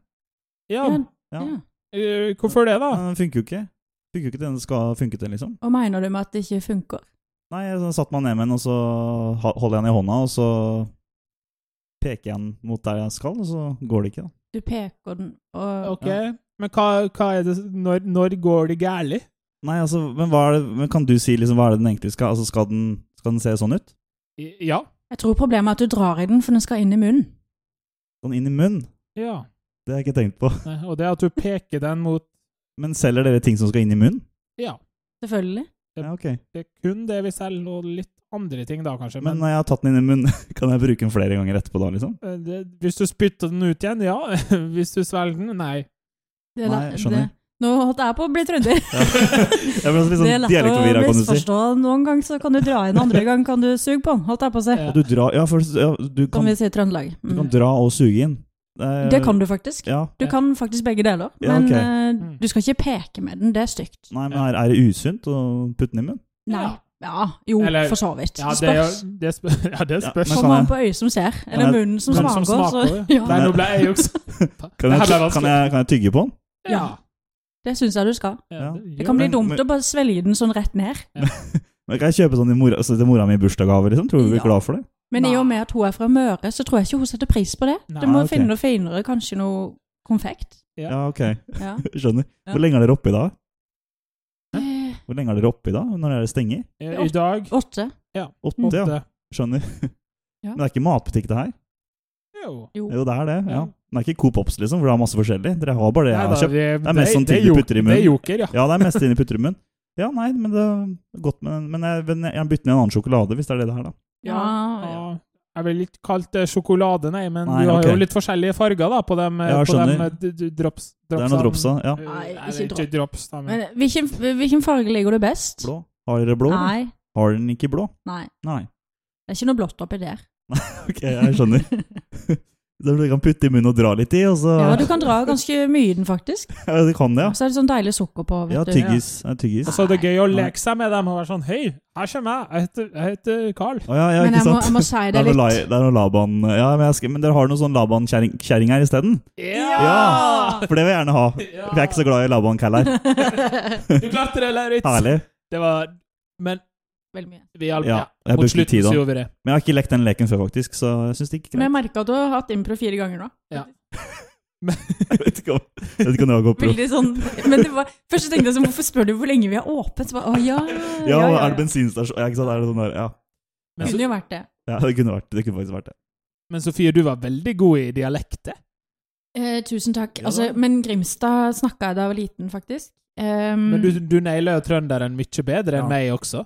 Ja, Ja. Ja. Ja. eh, hvorfor det, da? Den funker jo ikke. Funker jo ikke den det skal funke til, liksom. Hva mener du med at det ikke funker? Nei, jeg satte meg ned med den, og så holder jeg den i hånda, og så peker jeg den mot der jeg skal, og så går det ikke, da. Du peker den, og Ok, Men hva, hva er det Når, når går det gærlig? Nei, altså, men hva er det Men kan du si liksom hva er det den egentlig skal Altså, skal den, skal den se sånn ut? I- Ja. Jeg tror problemet er at du drar i den, for den skal inn i munnen. Sånn inn i munnen? ja. Det har jeg ikke tenkt på. Nei, Og det at du peker den mot Men selger dere ting som skal inn i munnen? Ja. Selvfølgelig. Ja, ok. Det er kun det vi selger, og litt andre ting da, kanskje. Men Men, når jeg har tatt den inn i munnen, kan jeg bruke den flere ganger etterpå da, liksom? eh, det, hvis du spytter den ut igjen, ja. hvis du svelger den, nei. Det er Nei, jeg skjønner. Det, nå holdt jeg på å bli trønder. Ja. litt Det er sånn lett å misforstå. si. Noen ganger så kan du dra inn, andre ganger kan du suge på den, holdt jeg på å si. Ja. Du dra, Ja, for ja, du, kan, kan, vi si Trøndelag. Mm. du kan Mm. dra og suge inn. Eh, Det kan du faktisk. Ja. Du kan faktisk begge deler, Ja, men ok. eh, Mm. du skal ikke peke med den, det er stygt. Nei, men er, er det usunt å putte den i munnen? Nei. Ja. Ja, jo, Eller- for så vidt. Ja, Det er spørs. jo- det, spør, ja, det spørs. Ja, Kommer an på øyet som ser, eller jeg- munnen som smaker. som smaker, så, ja. ja, Nei, nå ble jeg jo også Kan jeg, kan, jeg, kan jeg tygge på den? Ja. det syns jeg du skal. ja. Det Det kan bli Men- dumt men- å bare svelge den sånn rett ned. Men Kan jeg kjøpe sånn til mora, altså, mora mi i bursdagsgave, liksom? Tror du hun blir Ja. glad for det? Men i og med at hun er fra Møre, så tror jeg ikke hun setter pris på det. Nei, du må okay. finne noe finere, kanskje noe konfekt. Ja. Ja, ok. Ja. Skjønner. Ja. Hvor lenge er dere oppe i da? Eh, Hvor lenge er dere oppe i dag? Når er det stenger? Eh, I dag Åtte. Åtte, ja. Skjønner. Ja. Men det er ikke matbutikk, det her? Jo. Jo. Det er det. ja. Ja. Det er ikke Coop Ops, liksom, hvor det er masse forskjellig. Dere har bare det jeg har kjøpt. det, er mest sånn ting det du putter i munnen. Det er joker, ja. Ja, det er mest inni putter i munnen. Ja, nei, men det er godt med den. Men jeg, jeg bytter ned en annen sjokolade, hvis det er det det her, da. Ja, ja. Jeg vil ikke kalt det sjokolade, nei, men Nei, du har okay. jo litt forskjellige farger da, på dem, eh, Ja, på dem skjønner. eh, d- d- drops. Det er noen drops. Ja. Eh, Nei, ikke ikke drops, da. Men. Men hvilken, hvilken farge liker du best? Blå. Har dere blå? Nei. Har den ikke blå? Nei. Nei. Det er ikke noe blått oppi der. Ok, jeg skjønner. som du kan putte i munnen og dra litt i, og så Ja, du kan dra ganske mye i den, faktisk. Ja, du kan det, ja. Og så er det sånn deilig sukker på. vet ja. Ja, tyggis. Ja, tyggis. Og så er det gøy å leke seg med dem og være sånn Hei, her kommer jeg. Jeg heter, jeg heter Carl. Oh, ja, ja, Men jeg må, jeg må si Det det litt. det er noe Laban Ja, men, jeg skal, men dere har noe sånn Laban-kjerring her isteden? Ja! For det vil jeg gjerne ha. For jeg er ikke så glad i Laban-kall her. Du klarte det, Lauritz. Herlig. Det var Men Veldig mye. vi hjalp. Ja, Ja, Mot slutten tid så gjorde vi det. Men jeg har ikke lekt den leken før, faktisk, så jeg syns det gikk Men jeg greit. merka at du har hatt impro fire ganger nå. Jeg vet ikke om, jeg vet ikke om det var GoPro. Veldig sånn Men det var, først tenkte jeg sånn Hvorfor spør du hvor lenge vi har åpent? Så bare, å ja, Ja, er det bensinstasjon Ja, ikke sant? Er det sånn der? Ja. Men, Kunne jo vært det. ja, det kunne vært det. kunne faktisk vært det. men Sofie, du var veldig god i dialekter. Eh, tusen takk. Ja, Altså, men Grimstad snakka jeg da jeg var liten, faktisk. Um, Men du, du nailer jo trønderen mye bedre enn Ja. meg også.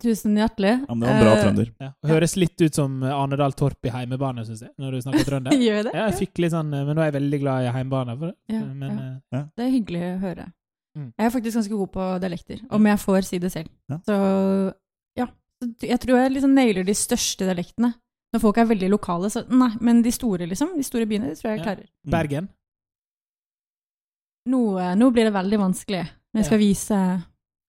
Tusen hjertelig. Ja, men det var en bra Eh, trønder. Ja. Høres litt ut som Arnedal Torp i heimebane, syns jeg, når du snakker trønder. Gjør det? Ja, jeg fikk litt sånn, Men nå er jeg veldig glad i heimebane. For det. Ja, men, ja. eh, Det er hyggelig å høre. Mm. Jeg er faktisk ganske god på dialekter, om jeg får si det selv. Ja. Så ja. Jeg tror jeg liksom nailer de største dialektene. Når folk er veldig lokale, så nei. Men de store, liksom. De store byene, det tror jeg jeg klarer. Mm. Bergen. Nå, eh, nå blir det veldig vanskelig når jeg skal vise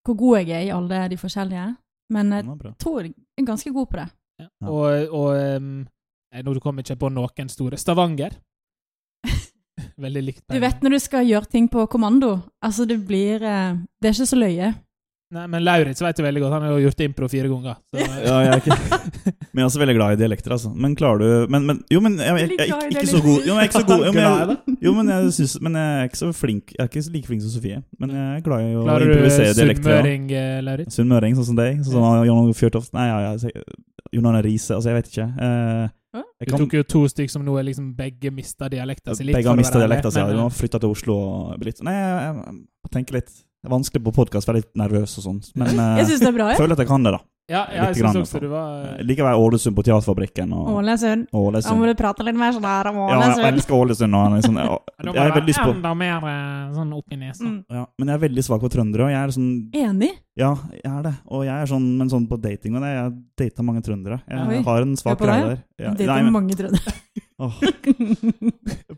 hvor god jeg er i alle de forskjellige. Men jeg tror jeg er ganske god på det. Ja. Og, og um, Nå kommer jeg ikke på noen store. Stavanger. Veldig likt. Du vet når du skal gjøre ting på kommando. Altså, det blir eh, Det er ikke så løye. Nei, men Lauritz vet jo veldig godt. Han har jo gjort impro fire ganger. Så, Ja, jeg er ikke Men jeg er også veldig glad i dialekter, altså. Men klarer du Men, men jo, men jeg, jeg, jeg, jeg, ikke, så god Jo, men jeg er ikke så god jo, men jeg, jo, men jeg, synes, men jeg er ikke så flink Jeg er ikke like flink som Sofie. Men jeg er glad i å Klarer du improvisere dialekter. du sunnmøring, eh? Sunnmøring, sånn som deg. Sånn som John Fjørtoft Nei, ja, ja, jeg- Jon Arne Riise Altså, jeg vet ikke. Eh, jeg Du kan, tok jo to stykk som nå er liksom begge mista dialekta si begge har mista dialekta si. ja. De eh, har flytta til Oslo og blitt Nei, jeg, jeg, jeg må tenke litt. Det er vanskelig på podkast, være litt nervøs og sånn. Men eh, Jeg synes det er bra, jeg jeg. føler at jeg kan det, da. Ja, ja jeg syns også du var Jeg liker å være Ålesund på Teaterfabrikken. Og, Ålesund. Da må du prate litt mer sånn her om Ja, jeg elsker Ålesund. Og liksom, jeg, jeg, jeg er veldig lyst på enda mer eh, sånn opp i nesa. Mm. ja, Men jeg er veldig svak for trøndere. Og jeg er sånn Enig. Ja, jeg er det. Og jeg er sånn, men sånn på dating og det, jeg data mange trøndere. Jeg Oi. har en svak på greie der. Ja, det nei, er men, mange trøndere.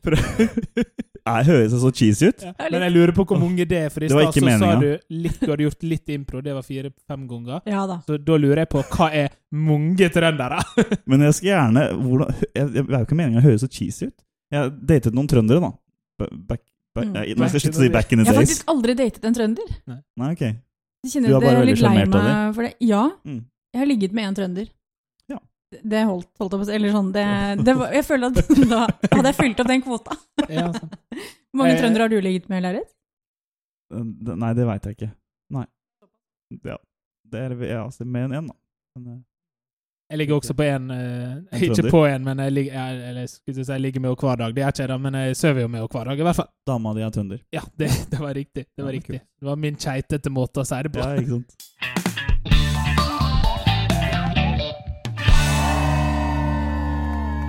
prøv- Jeg høres så cheesy ut? Ja. Men jeg lurer på hvor mange det er, for i stad så sa du litt, du hadde gjort litt impro, det var fire-fem ganger. Ja da. Så da lurer jeg på hva er mange trøndere? Men jeg skal gjerne hvordan, jeg, jeg, Det er jo ikke meningen å høres så cheesy ut. Jeg datet noen trøndere, da. Back, back, Mm. jeg, nå skal jeg slutte å si back in the Jeg har faktisk aldri datet en trønder. Nei, ok. Jeg kjenner Du er bare veldig sjarmert av det. Ja, Mm. jeg har ligget med en trønder. Det holdt, holdt si. Eller sånn, det, det var, Jeg føler at da hadde jeg fylt opp den kvota. Ja, sånn. Hvor mange Eh, trøndere har du ligget med, det- Nei, det veit jeg ikke. Nei. Ja. Det er jeg, altså, med en én, da. Men, eh, Jeg ligger også på en uh, Ikke på en, men jeg ligger, jeg, eller, jeg skulle si jeg ligger med henne hver dag. Det er ikke jeg, da, men jeg sover jo med henne hver dag, i hvert fall. dama di er trønder. Ja, det, det var riktig. Det var Ja, riktig. Det var min keitete måte å si det på. Ja, ikke sant.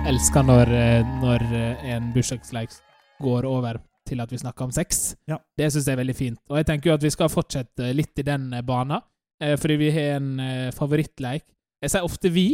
elsker når, eh, når eh, en bursdagsleik går over til at vi snakker om sex. Ja. Det syns jeg er veldig fint. Og jeg tenker jo at vi skal fortsette litt i den eh, bana, eh, fordi vi har en favorittleik. Jeg sier ofte vi,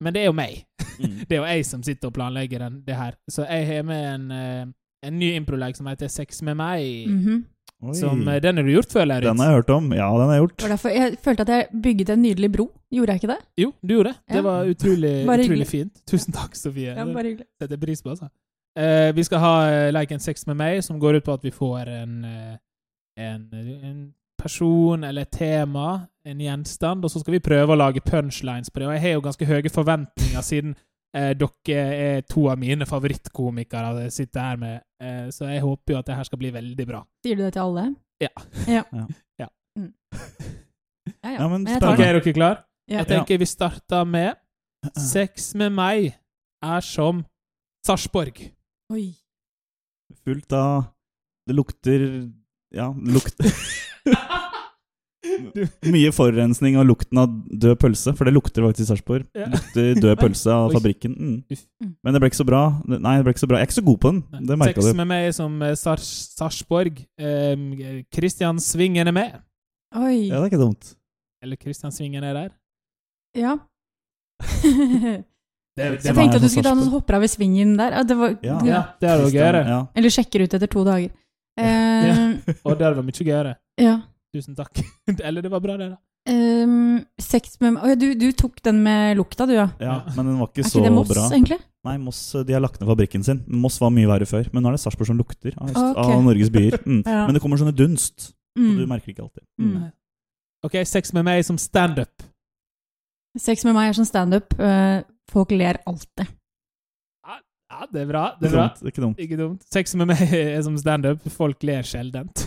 men det er jo meg. Mm. Det er jo jeg som sitter og planlegger den, det her. Så jeg har med en, en ny improleik som heter Sex med meg. Mhm. Oi. Som, eh, den har du gjort før, Lauritz? Den har jeg hørt om. Ja, den har jeg gjort. Derfor jeg følte at jeg bygget en nydelig bro. Gjorde jeg ikke det? Jo, du gjorde det. Det Ja. var utrolig, utrolig fint. Tusen takk, Sofie. Ja, bare hyggelig. setter jeg pris på, altså. Uh, vi skal ha like leken Sex med meg, som går ut på at vi får en, uh, en, en person eller et tema, en gjenstand, og så skal vi prøve å lage punchlines på det. Og jeg har jo ganske høye forventninger, siden eh, dere er to av mine favorittkomikere jeg sitter her med, eh, så jeg håper jo at det her skal bli veldig bra. Sier du det til alle? Ja. Ja, Ja. Ja. Mm. ja, ja. Ja, men jeg Ok, tar spennende. det. er dere klar? Ja. Jeg tenker vi starter med Sex med meg er som Sarpsborg. Oi. Fullt av Det lukter Ja, det lukter Mye forurensning og lukten av død pølse, for det lukter faktisk i Sarpsborg. Ja. Lukter død pølse av fabrikken. Mm. Men det ble ikke så bra. Nei, det ble ikke så bra. Jeg er ikke så god på den. Det merka Sex du. med meg som eh, Sars Sarpsborg. Eh, Svingen er med. Oi. Ja, det er ikke dumt. Eller Kristian Svingen er der. Ja. Det, Jeg det jeg tenkte at du skulle ta noen hopper av i svingen der. Ja, det var, Ja. ja, det er jo gøyere. Ja. Eller sjekker ut etter to dager. Eh, Og det hadde vært mye gøyere. ja. Tusen takk. Eller det var bra, det, da. Um, sex med Å ja, du, du tok den med lukta, du, ja. ja, men den var ikke Er så ikke det Moss, bra. egentlig? Nei, Moss de har lagt ned fabrikken sin. Moss var mye verre før. Men nå er det Sarpsborg som lukter av, okay. av Norges byer. Mm. Ja. Men det kommer sånne dunst, og du Mm. merker ikke alltid. Mm. OK, sex med meg som standup. Sex med meg er som standup. eh, folk ler alltid. Ja, det er bra. Det er er bra. Det er ikke dumt. Ikke dumt. Sex med meg er som standup. Folk ler sjeldent.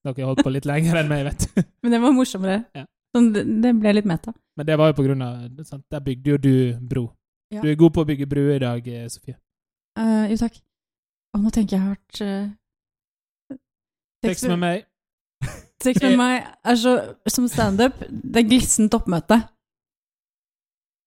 Dere har holdt på litt lenger enn meg, vet du. Men det var morsommere. Ja. Sånn, det, det ble litt meta. Men det var jo på grunn av sant? Der bygde jo du bro. Ja. Du er god på å bygge bruer i dag, eh, Sofie. Uh, jo, takk. Og nå tenker jeg hardt uh, Sex med meg. Sex med meg er så Som standup, det er glissent oppmøte.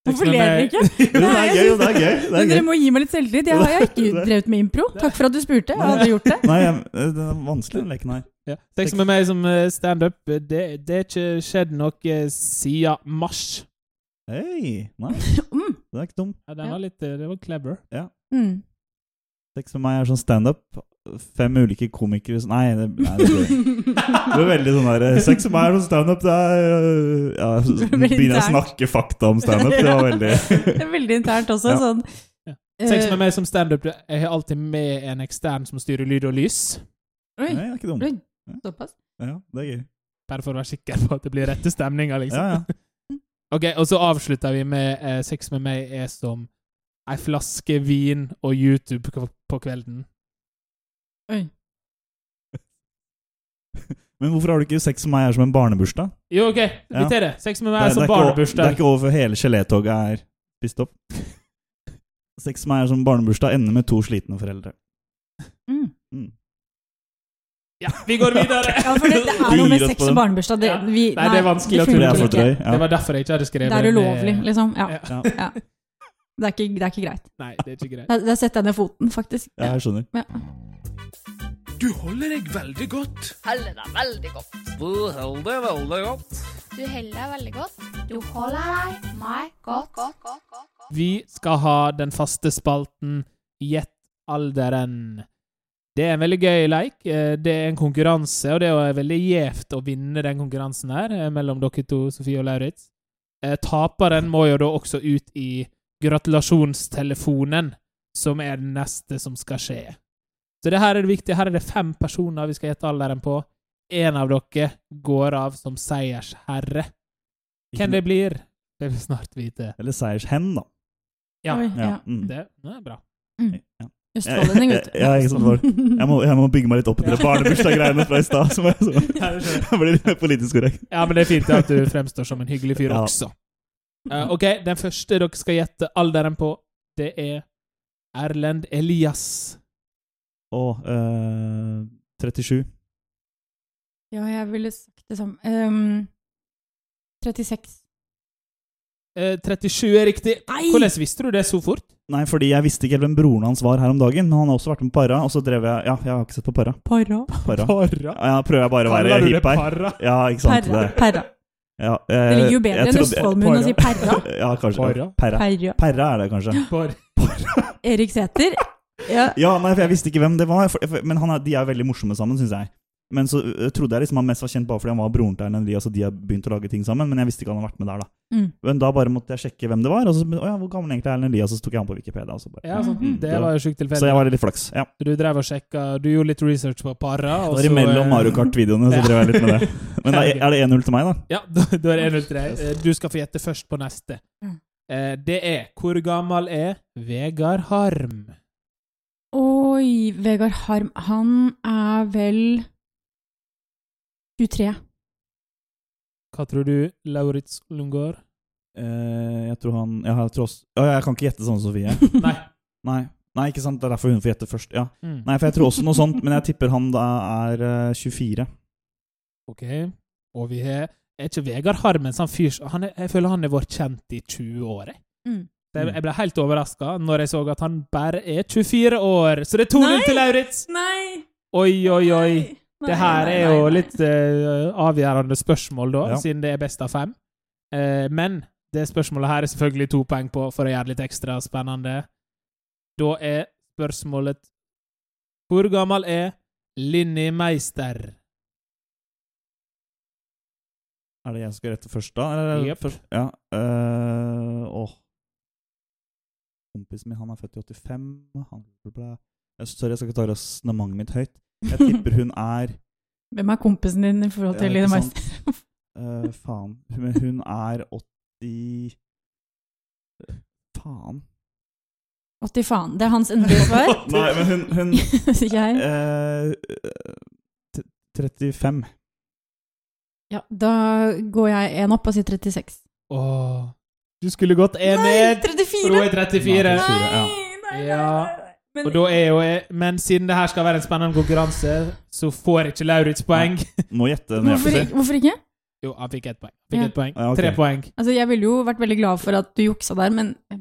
Hvorfor ler dere ikke? Jo, det er gøy, jo, det er gøy. Det Men er dere gøy. må gi meg litt selvtillit. Jeg har ikke drevet med impro. Takk for at du spurte. Jeg hadde gjort det. Nei, det er vanskelig, den leken her. Ja. Sex med meg som eh, standup. Det, det er ikke skjedd noe siden mars. Hei, nei, Mm. det er ikke dum. Ja, den var litt eh, Det var clever. Mm. Tenk med meg er sånn standup. Fem ulike komikere som- Nei, det, nei, det Det blir veldig sånn der Sex med meg er sånn standup, det er Ja, så begynner å snakke fakta om standup. Det var veldig Det er veldig internt også. Ja. Sånn. Ja. Eh, Sex med meg som standup. Jeg har alltid med en ekstern som styrer lyd og lys. Oi, Nei, det er ikke dum. Såpass. Ja, det er gøy. Bare for å være sikker på at det blir rette stemninger, liksom. Ja, ja. Ok, Og så avslutter vi med eh, Sex med meg er som ei flaske vin og YouTube på kvelden. Oi. Men hvorfor har du ikke sex med meg er som en barnebursdag? Jo, OK, vi tar det. Sex med meg er, er som barnebursdag. det er ikke over hele gelétoget er spist opp. Sex med meg er som barnebursdag ender med to slitne foreldre. Mm. Mm. Ja, vi går videre! Ja, for det, det er noe med sex og barnebursdag. Det, vi, Nei, det er vanskelig å Det for ikke. Ja. Det var derfor jeg ikke hadde skrevet Det er ulovlig, liksom. Ja. Ja. Ja. Det, er ikke, det er ikke greit. Nei, det er ikke greit. Der, der setter jeg ned foten, faktisk. ja, jeg skjønner. Du holder deg veldig godt. Holder deg veldig godt. Du holder deg veldig godt. Du holder deg veldig godt. Du holder deg meg godt. Vi skal ha den faste spalten Gjett alderen. Det er en veldig gøy leik. Eh, Det er en konkurranse, og det er veldig gjevt å vinne den konkurransen her eh, mellom dere to, Sofie og Lauritz. Eh, Taperen må jo da også ut i gratulasjonstelefonen, som er det neste som skal skje. Så det her er det viktige. Her er det fem personer vi skal gjette alderen på. En av dere går av som seiersherre. Hvem det blir, det vil vi snart vite. Eller seiershen, da. Ja, Ja. ja. Mm. det, det er bra. Ja. Østfoldending, vet du. Ja, jeg, Jeg må, jeg må bygge meg litt opp etter det barnebursdag-greiene fra i stad. Så jeg, så jeg blir litt mer politisk korrekt. Ja, men det er fint at du fremstår som en hyggelig fyr Ja. også. Uh, ok, den første dere skal gjette alderen på, det er Erlend Elias. Og uh, 37. Ja, jeg ville sagt det samme. Um, 36. Eh, 37 er riktig. Nei! Hvordan visste du det så fort? Nei, fordi jeg visste ikke helt hvem broren hans var her om dagen. Men han har også vært med på Para. og så drev jeg Ja, jeg har ikke sett på Para. Para? Para. para. Ja, prøver jeg bare å være hipp her. Ja, ikke sant. Para. Det, Perra. ja, eh, Det ligger jo bedre enn Østfoldmunn å si perra. Ja, kanskje. Perra. Perra. Perra er det kanskje. Par. Erik Sæther. Ja. Ja, nei, for jeg visste ikke hvem det var. For, for, men han er, de er veldig morsomme sammen, syns jeg. Men så uh, trodde jeg liksom han mest var kjent bare fordi han var broren til Erlend Elias, og de har begynt å lage ting sammen. Men jeg visste ikke han hadde vært med der, da. Mm. Men da bare måtte jeg sjekke hvem det var. Og så, å ja, hvor gammel egentlig er Erlend Elias? Og så tok jeg han på Wikipedia. Og så, bare, Ja, sånn. mm. Det var jo sjukt så jeg var litt flaks. Ja. Du drev og sjekka Du gjorde litt research på Parra. Det var imellom eh, Mario Kart-videoene, så drev jeg litt med det. Men da er det 1-0 til meg, da? Ja, da, er det 1-0 til deg. Du skal få gjette først på neste. Mm. Eh, Det er Hvor gammel er Vegard Harm? Oi, Vegard Harm. Han er vel 23. Hva tror du, Lauritz Lundgaard? Eh, jeg tror han Jeg, tror også, Å, jeg kan ikke gjette sånn, Sofie. Nei. Nei. Nei, ikke sant? Det er derfor hun får gjette først. Ja. Mm. Nei, for jeg tror også noe sånt, men jeg tipper han da er eh, 24. Ok. Og vi har Er ikke Vegard Harm en sånn fyr han er, Jeg føler han er vår kjent i 20-året. jeg. Mm. Jeg, jeg ble helt overraska når jeg så at han bare er 24 år. Så det er 2-0 til Lauritz! Nei! Oi, oi, oi. Nei, Det her nei, er jo litt uh, avgjørende spørsmål, da, Ja. siden det er best av fem. Uh, men Det spørsmålet her er selvfølgelig to poeng på for å gjøre det litt ekstra spennende. Da er spørsmålet Hvor gammel er Linni Meister? Er det jeg som skal rette først, da? Eller, yep. først? Ja. øh, åh. Kompisen min han er født i 85. Han, ble sorry, jeg skal ikke ta resonnementet mitt høyt. Jeg tipper hun er Hvem er kompisen din i forhold til Line Meister? øh, Faen. Men hun er 80 Faen. 80 faen. Det er hans endelige svar. Nei, men hun, hun jeg. øh, 35. Ja, da går jeg én opp og sier 36. Åh, du skulle gått én Nei, ned, 34! for hun er 34. Nei. Nei, Ja. nei, Ja. Men, Og da er jo Men siden det her skal være en spennende konkurranse, så får ikke Lauritz poeng. Må gjette hvorfor, hvorfor ikke? Jo, han fikk ett poeng. Fikk Ja. et poeng. Ja, okay. Tre poeng. Altså, jeg ville jo vært veldig glad for at du juksa der, men eh.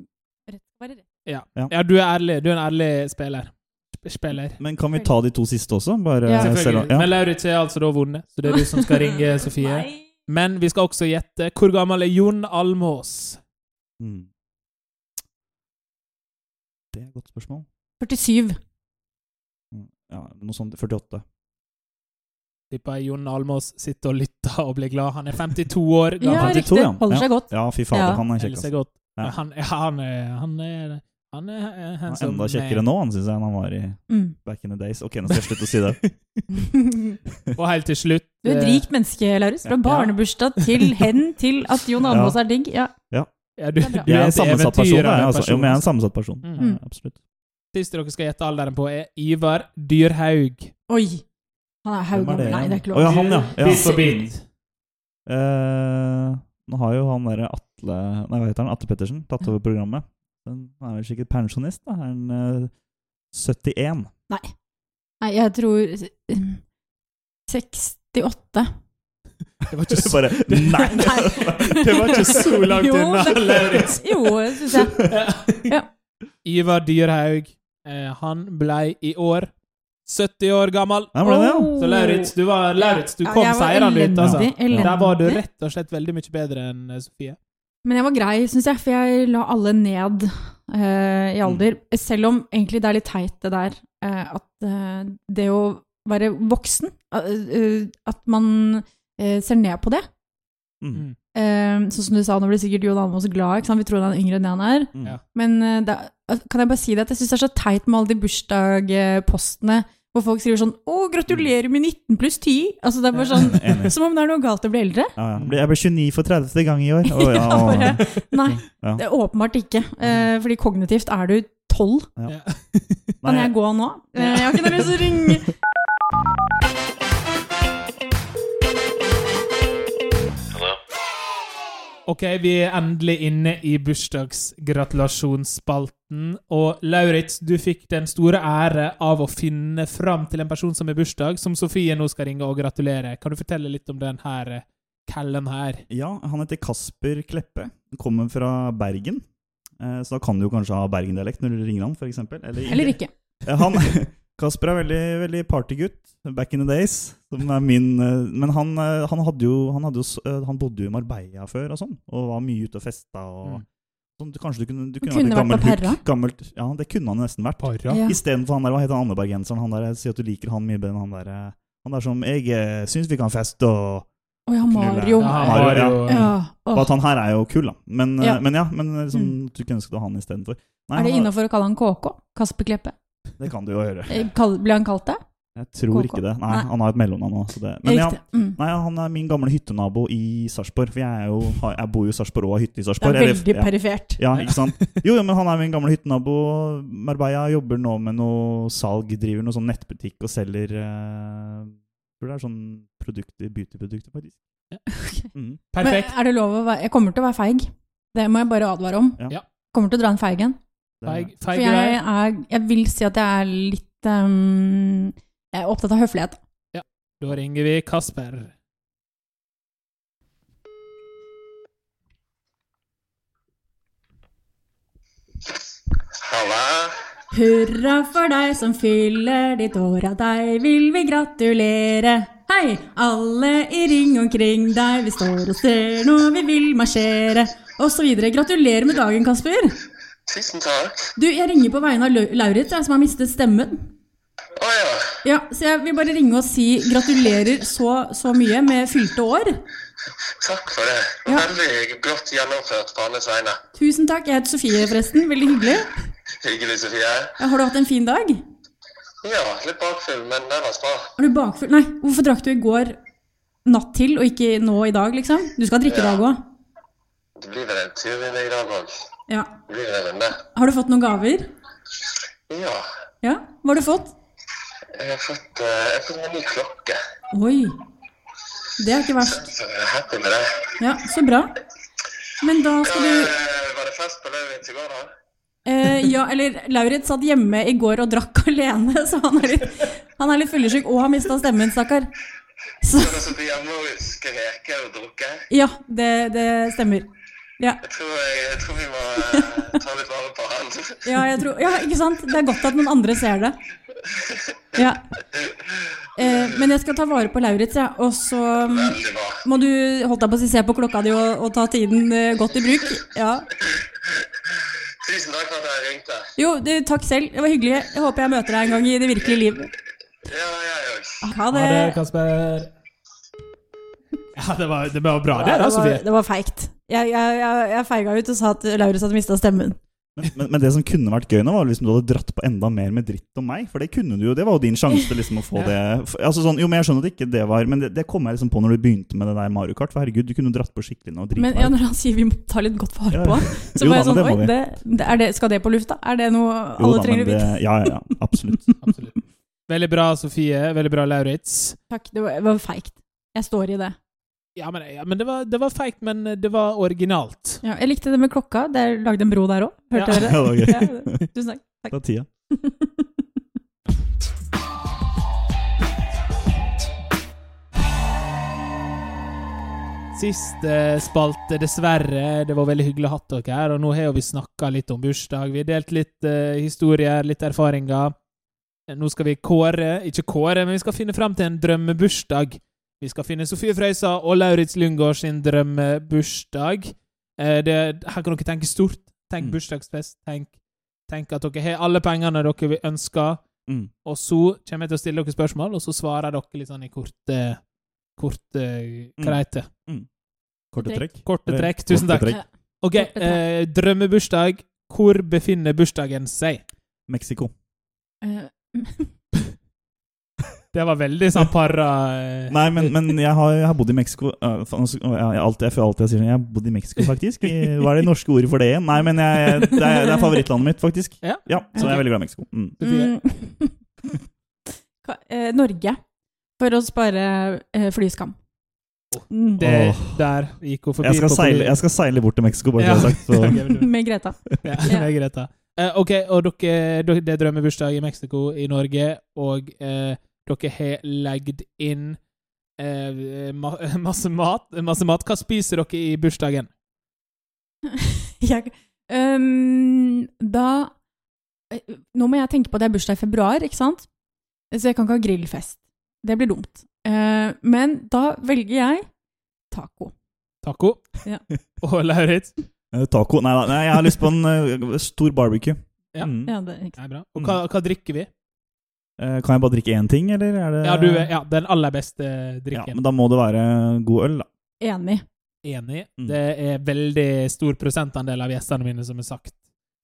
Ja. ja, du er ærlig. Du er en ærlig spiller. Spiller. Men kan vi ta de to siste også? Bare Ja. Selvfølgelig. ja. Men Lauritz er altså da vunnet, så det er du som skal ringe Sofie. Men vi skal også gjette hvor gammel er Jon Almås? Mm. Det er et godt spørsmål. 47. Mm. Ja, noe sånt 48. Tipper Jon Almås sitter og lytter og blir glad. Han er 52 år Ja, gammel. 52, riktig. ja. Holder seg godt. Ja, fy fader, Ja. han er kjekk. Altså. Ja. Han, han er Han er han er, Han er enda kjekkere nå, han syns jeg, enn han var i Mm. back in the days. Ok, nå skal jeg slutte å si det. Og helt til slutt Du er et eh, rikt menneske, Laurus. Fra Ja. barnebursdag til hen til at Jon Almaas er digg. Ja. ja, du, du Jeg er en sammensatt person. altså. Jo, men jeg er en sammensatt person. Mm. Ja, absolutt. Siste dere skal gjette alderen på, er Ivar Dyrhaug. Oi. Han er haug det? Nei, det er ikke Å, ja, lov. han, ja. ja. Bit for bit. Eh, nå har jo han derre Atle Nei, hva heter han? Atle Pettersen tatt over programmet. Han er vel sikkert pensjonist, da. Er han uh, 71? Nei, jeg tror eh, 68. Det var ikke så, Bare Nei! det var ikke så langt unna, det- Lauritz. Jo, syns jeg. Ja. Ivar Dyrhaug, eh, han blei i år 70 år gammel. Ja, ble det, ja. Så Lauritz, du, var, Lauritz, du Ja, kom jeg seirende ut, altså. elendig. Der var du rett og slett veldig mye bedre enn eh, Sofie. Men jeg var grei, syns jeg, for jeg la alle ned eh, i alder. Selv om egentlig det er litt teit, det der eh, at eh, det å være voksen At man eh, ser ned på det. Mm. Eh, sånn som du sa, nå blir sikkert Jon Almaas glad. Ikke sant? Vi tror han er yngre enn det han er. Mm. Men uh, da, kan jeg bare si det at jeg syns det er så teit med alle de bursdagspostene hvor folk skriver sånn 'Å, gratulerer med 19 pluss 10'. Altså, det er bare sånn. Som om det er noe galt å bli eldre. Ja, ja. Jeg ble 29 for 30. gang i år. Å, ja. Ja, bare- Nei, Ja. det er åpenbart ikke. Uh, fordi kognitivt er du 12. Ja. Ja. Kan jeg gå nå? Uh, jeg har ikke noe lyst til å ringe. Ok, vi er endelig inne i bursdagsgratulasjonsspalten. Og Lauritz, du fikk den store ære av å finne fram til en person som har bursdag, som Sofie nå skal ringe og gratulere. Kan du fortelle litt om den her callen kallen her? Ja, han heter Kasper Kleppe. Kommer fra Bergen. Eh, Så da kan du jo kanskje ha bergendialekt når du ringer han, f.eks. Eller, Eller ikke. Han, Kasper er veldig, veldig partygutt. Back in the days. Som er min eh, Men han, eh, han hadde jo Han, hadde jo, eh, han bodde jo i Marbella før og sånn, og var mye ute og festa og Mm. sånn, du- Kanskje du kunne, du kunne, kunne vært vært på gammelt Perra. hook. Gammelt, ja, det kunne han nesten vært. Parra? Ja. Istedenfor han der, hva heter han Annebergenseren? Han der, sier at du liker han mye bedre enn han der Han der som Jeg syns vi kan feste og Å ja, Mario. Ja, han Mario, var ja. Ja. Bare at han her er jo kul, da. Men Ja. men, ja, men liksom, Mm. du kunne ønske du hadde han istedenfor. Er det innafor å kalle han KK? Kasper Kleppe? Det kan du jo høre. Blir Ble han kalt det? Jeg tror KK. ikke det. Nei, Nei. han har et mellomnavn òg. Men ja, Mm. nei, han er min gamle hyttenabo i Sarpsborg. For jeg, er jo, jeg bor jo i Sarpsborg og har hytte i Det Sarpsborg. er eller- veldig ja. perifert. Ja, ikke sant? Jo, jo, men han er min gamle hyttenabo. Marbella jobber nå med noe salg, driver noe sånn nettbutikk og selger uh, det er sånn produkter, beautyprodukter, faktisk. Mhm. Perfekt. Men er det lov å være Jeg kommer til å være feig. Det må jeg bare advare om. Ja. Ja. Kommer til å dra en feig Feig, For jeg, er, jeg vil si at jeg er litt um, Jeg er opptatt av høflighet. Ja. Da ringer vi Kasper. Halla. Hurra for deg som fyller ditt år, av deg vil vi gratulere. Hei, alle i ring omkring deg, vi står og ser når vi vil marsjere, osv. Gratulerer med dagen, Kasper. Tusen takk. Du, jeg ringer på vegne av Lau- Lauritz, som har mistet stemmen. Å ja. Ja, Så jeg vil bare ringe og si gratulerer så, så mye med fylte år. Takk for det. Ja. Veldig godt gjennomført på alles vegne. Tusen takk. Jeg heter Sofie, forresten. Veldig hyggelig. Hyggelig, Sofie. Ja, Har du hatt en fin dag? Ja, litt bakfull, men ellers bra. Er du bakfull? Nei, hvorfor drakk du i går natt til, og ikke nå i dag, liksom? Du skal drikke i dag òg. Det blir vel en tur i dag òg. Ja. Blir en. Har du fått noen gaver? Ja. Ja? Hva har du fått? Jeg har fått, eh, jeg har fått en ny klokke. Oi. Det er ikke verst. Så er happy med det. Ja, så bra. Men da skal du Eh, Var det fest på Lauritz i går, da? eh, Ja, eller Lauritz satt hjemme i går og drakk alene, så han er litt, han er litt fyllesyk og har mista stemmen, stakkar. Så Så det Sofie må jo skreke og drukket? ja, det, det stemmer. Ja. Jeg tror, jeg, jeg tror vi må eh, ta litt vare på han. Ja, jeg tror, ja, ikke sant? Det er godt at noen andre ser det. Ja. Eh, men jeg skal ta vare på Lauritz, ja. og så mm, må du holdt deg på å si, se på klokka di og, og ta tiden eh, godt i bruk. Ja. Tusen takk for at jeg ringte. Jo, du, takk selv. Det var hyggelig. Jeg håper jeg møter deg en gang i det virkelige liv. Ja, jeg òg. Ha det. Ha det, Kasper. Ja, det var, det var bra, det da, det, Sofie. var, det var feigt. Jeg, jeg, jeg, jeg feiga ut og sa at Laurus hadde mista stemmen. Men, men, men det som kunne vært gøy nå, var hvis du hadde dratt på enda mer med dritt om meg. For det kunne du jo. Det var jo din sjanse liksom å få det altså sånn, Jo, men Jeg skjønner at ikke det var Men det, det kom jeg liksom på når du begynte med det der Mario Kart. For herregud, du kunne dratt på skikkelig nå og meg. Men ja, når han sier vi må ta litt godt vare på, ja. så var jeg sånn Oi, det, det, er det, skal det på lufta? Er det noe Jo alle da, trenger å vite? Ja, ja, ja. Absolutt. Absolutt. Veldig bra, Sofie. Veldig bra, Lauritz. Takk, det var, var feigt. Jeg står i det. Ja, men, ja, men det var, det var feigt, men det var originalt. Ja, jeg likte det med klokka. Det er lagd en bro der òg. Hørte Ja. dere Ja, det. Ja, det- tusen takk. takk. Det var tida. Siste spalte, dessverre. Det var veldig hyggelig å ha dere her, og nå har jo vi snakka litt om bursdag. Vi har delt litt uh, historier, litt erfaringer. Nå skal vi kåre Ikke kåre, men vi skal finne fram til en drømmebursdag. Vi skal finne Sofie Frøysa og Lauritz Lundgaard sin drømmebursdag. Eh, her kan dere tenke stort. Tenk Mm. bursdagsfest. Tenk, tenk at dere har alle pengene dere vil ønsker. Mm. Og så kommer jeg til å stille dere spørsmål, og så svarer dere litt sånn i korte Korte kreite. Korte trekk. Korte trekk. Tusen korte takk. Ok, eh, drømmebursdag. Hvor befinner bursdagen seg? Mexico. Eh, Det var veldig sånn para eh, Nei, men, men jeg, har, jeg har bodd i Mexico uh, jeg, jeg, alltid, jeg føler alltid jeg sier sånn Jeg har bodd i Mexico, faktisk. I, hva er det norske ordet for det igjen? Nei, men jeg, det, er, det er favorittlandet mitt, faktisk. Ja. ja Så jeg er veldig glad i Mexico. Mm. mm. Eh, Norge. For å spare eh, flyskam. Mm. Det der gikk hun forbi. Jeg skal, seile, jeg skal seile bort til Mexico, bare Ja. det er sagt. Så. Med Greta. Ja, med Greta. Eh, ok, og dere, dere Det er drømmebursdag i Mexico, i Norge, og eh, dere har legget inn eh, ma masse mat. Masse mat. Hva spiser dere i bursdagen? jeg, um, da eh, Nå må jeg tenke på at det er bursdag i februar, ikke sant? Så jeg kan ikke ha grillfest. Det blir dumt. Uh, men da velger jeg taco. Taco. Ja. Og Lauritz. Eh, Taco Nei da, jeg har lyst på en uh, stor barbecue. Ja. Mm. Ja, det er ikke Det er bra. Og hva, hva drikker vi? Eh, Kan jeg bare drikke én ting, eller er det Ja, du, ja, den aller beste drikken. Ja, men da må det være god øl, da. enig. Enig. Mm. Det er veldig stor prosentandel av gjestene mine som har sagt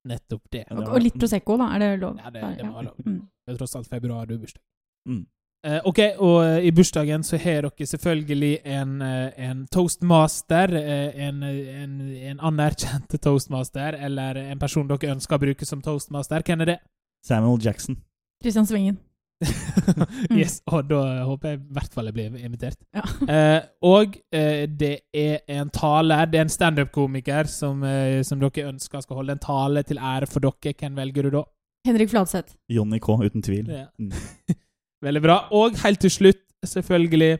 nettopp det. Og, og litt Prosecco, da. Er det lov? Ja, det- det må være lov. Mm. Det er tross alt februar du har bursdag. Mm. Eh, ok, og eh, i bursdagen så har dere selvfølgelig en, eh, en toastmaster. eh, en, en, en anerkjent toastmaster, eller en person dere ønsker å bruke som toastmaster. Hvem er det? Samuel Jackson. Christian Svingen. yes, og da håper jeg i hvert fall jeg blir invitert. Ja. Eh, og eh, det er en tale det er en standup-komiker som, eh, som dere ønsker skal holde en tale til ære for dere. Hvem velger du da? Henrik Fladseth. Johnny K, uten tvil. Ja. Mm. Veldig bra. Og helt til slutt, selvfølgelig,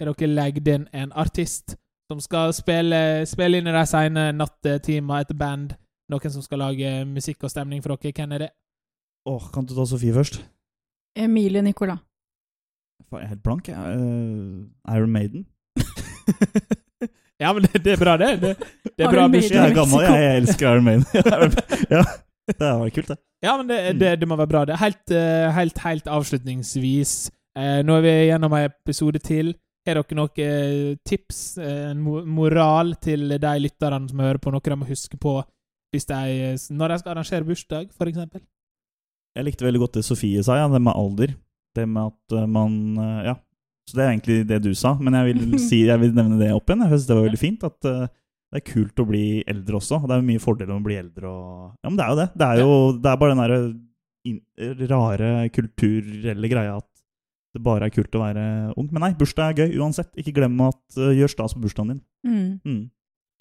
har dere legget inn en artist som skal spille, spille inn i de sene nattetimer, et band. Noen som skal lage musikk og stemning for dere. Hvem er det? Åh, kan du ta Sofie først? Emilie Nicolas. Faen, Jeg er helt blank. jeg. Uh, Iron Maiden. ja, men det, det er bra, det. Det, det er bra du Jeg er gammel, jeg, jeg elsker Iron Maiden. ja, det var kult, det. Ja, men det, det, det må være bra. Det helt, eh, helt, helt avslutningsvis. Eh, nå er vi gjennom en episode til. Har dere noen eh, tips, en moral til de lytterne som hører på, noe de må huske på hvis de, når de skal arrangere bursdag, f.eks.? Jeg likte veldig godt det Sofie sa, ja, det med alder. Det med at eh, man eh, Ja. Så det er egentlig det du sa, men jeg vil, si, jeg vil nevne det opp igjen. Jeg synes det var veldig fint at uh, det er kult å bli eldre også. og Det er mye fordeler med å bli eldre. Og, ja, men det er jo det. Det er jo det er bare den derre rare kulturelle greia at det bare er kult å være ung. Men nei, bursdag er gøy uansett. Ikke glem at uh, gjør stas på bursdagen din. Mm. Mm.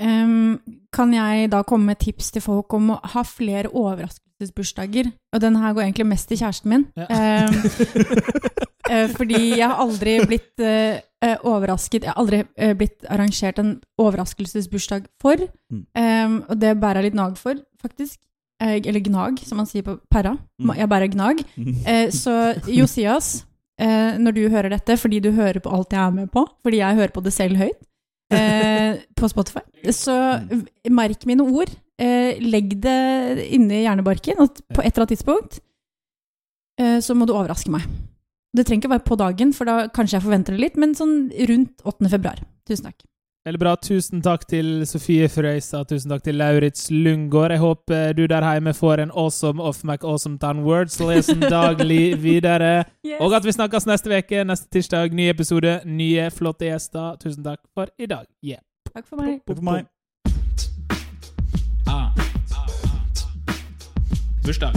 Um, kan jeg da komme med tips til folk om å ha flere overraskelsesbursdager? Og den her går egentlig mest til kjæresten min. Ja. Em, eh, fordi jeg har aldri blitt eh, eh, overrasket Jeg har aldri eh, blitt arrangert en overraskelsesbursdag for. Mm. Og det bærer jeg litt nag for, faktisk. Eh, eller gnag, som man sier på perra. Mm. Jeg bærer gnag. Så Josias, når du hører dette, fordi du hører på alt jeg er med på, fordi jeg hører på det selv høyt på Spotify, så v- merk mine ord. Eh, legg det inni hjernebarken, og på et eller annet tidspunkt eh, så må du overraske meg. Det trenger ikke være på dagen, for da kanskje jeg forventer det litt, men sånn rundt 8. februar. Tusen takk. Veldig bra. Tusen takk til Sofie Frøysa, Tusen takk til Lauritz Lundgaard. Jeg håper du der hjemme får en awesome off Mac Awesome Town Words lesen daglig videre. Og at vi snakkes neste uke, neste tirsdag. Ny episode, nye flotte gjester. Tusen takk for i dag. Yeah. Takk for meg. Takk for meg. Bis dann.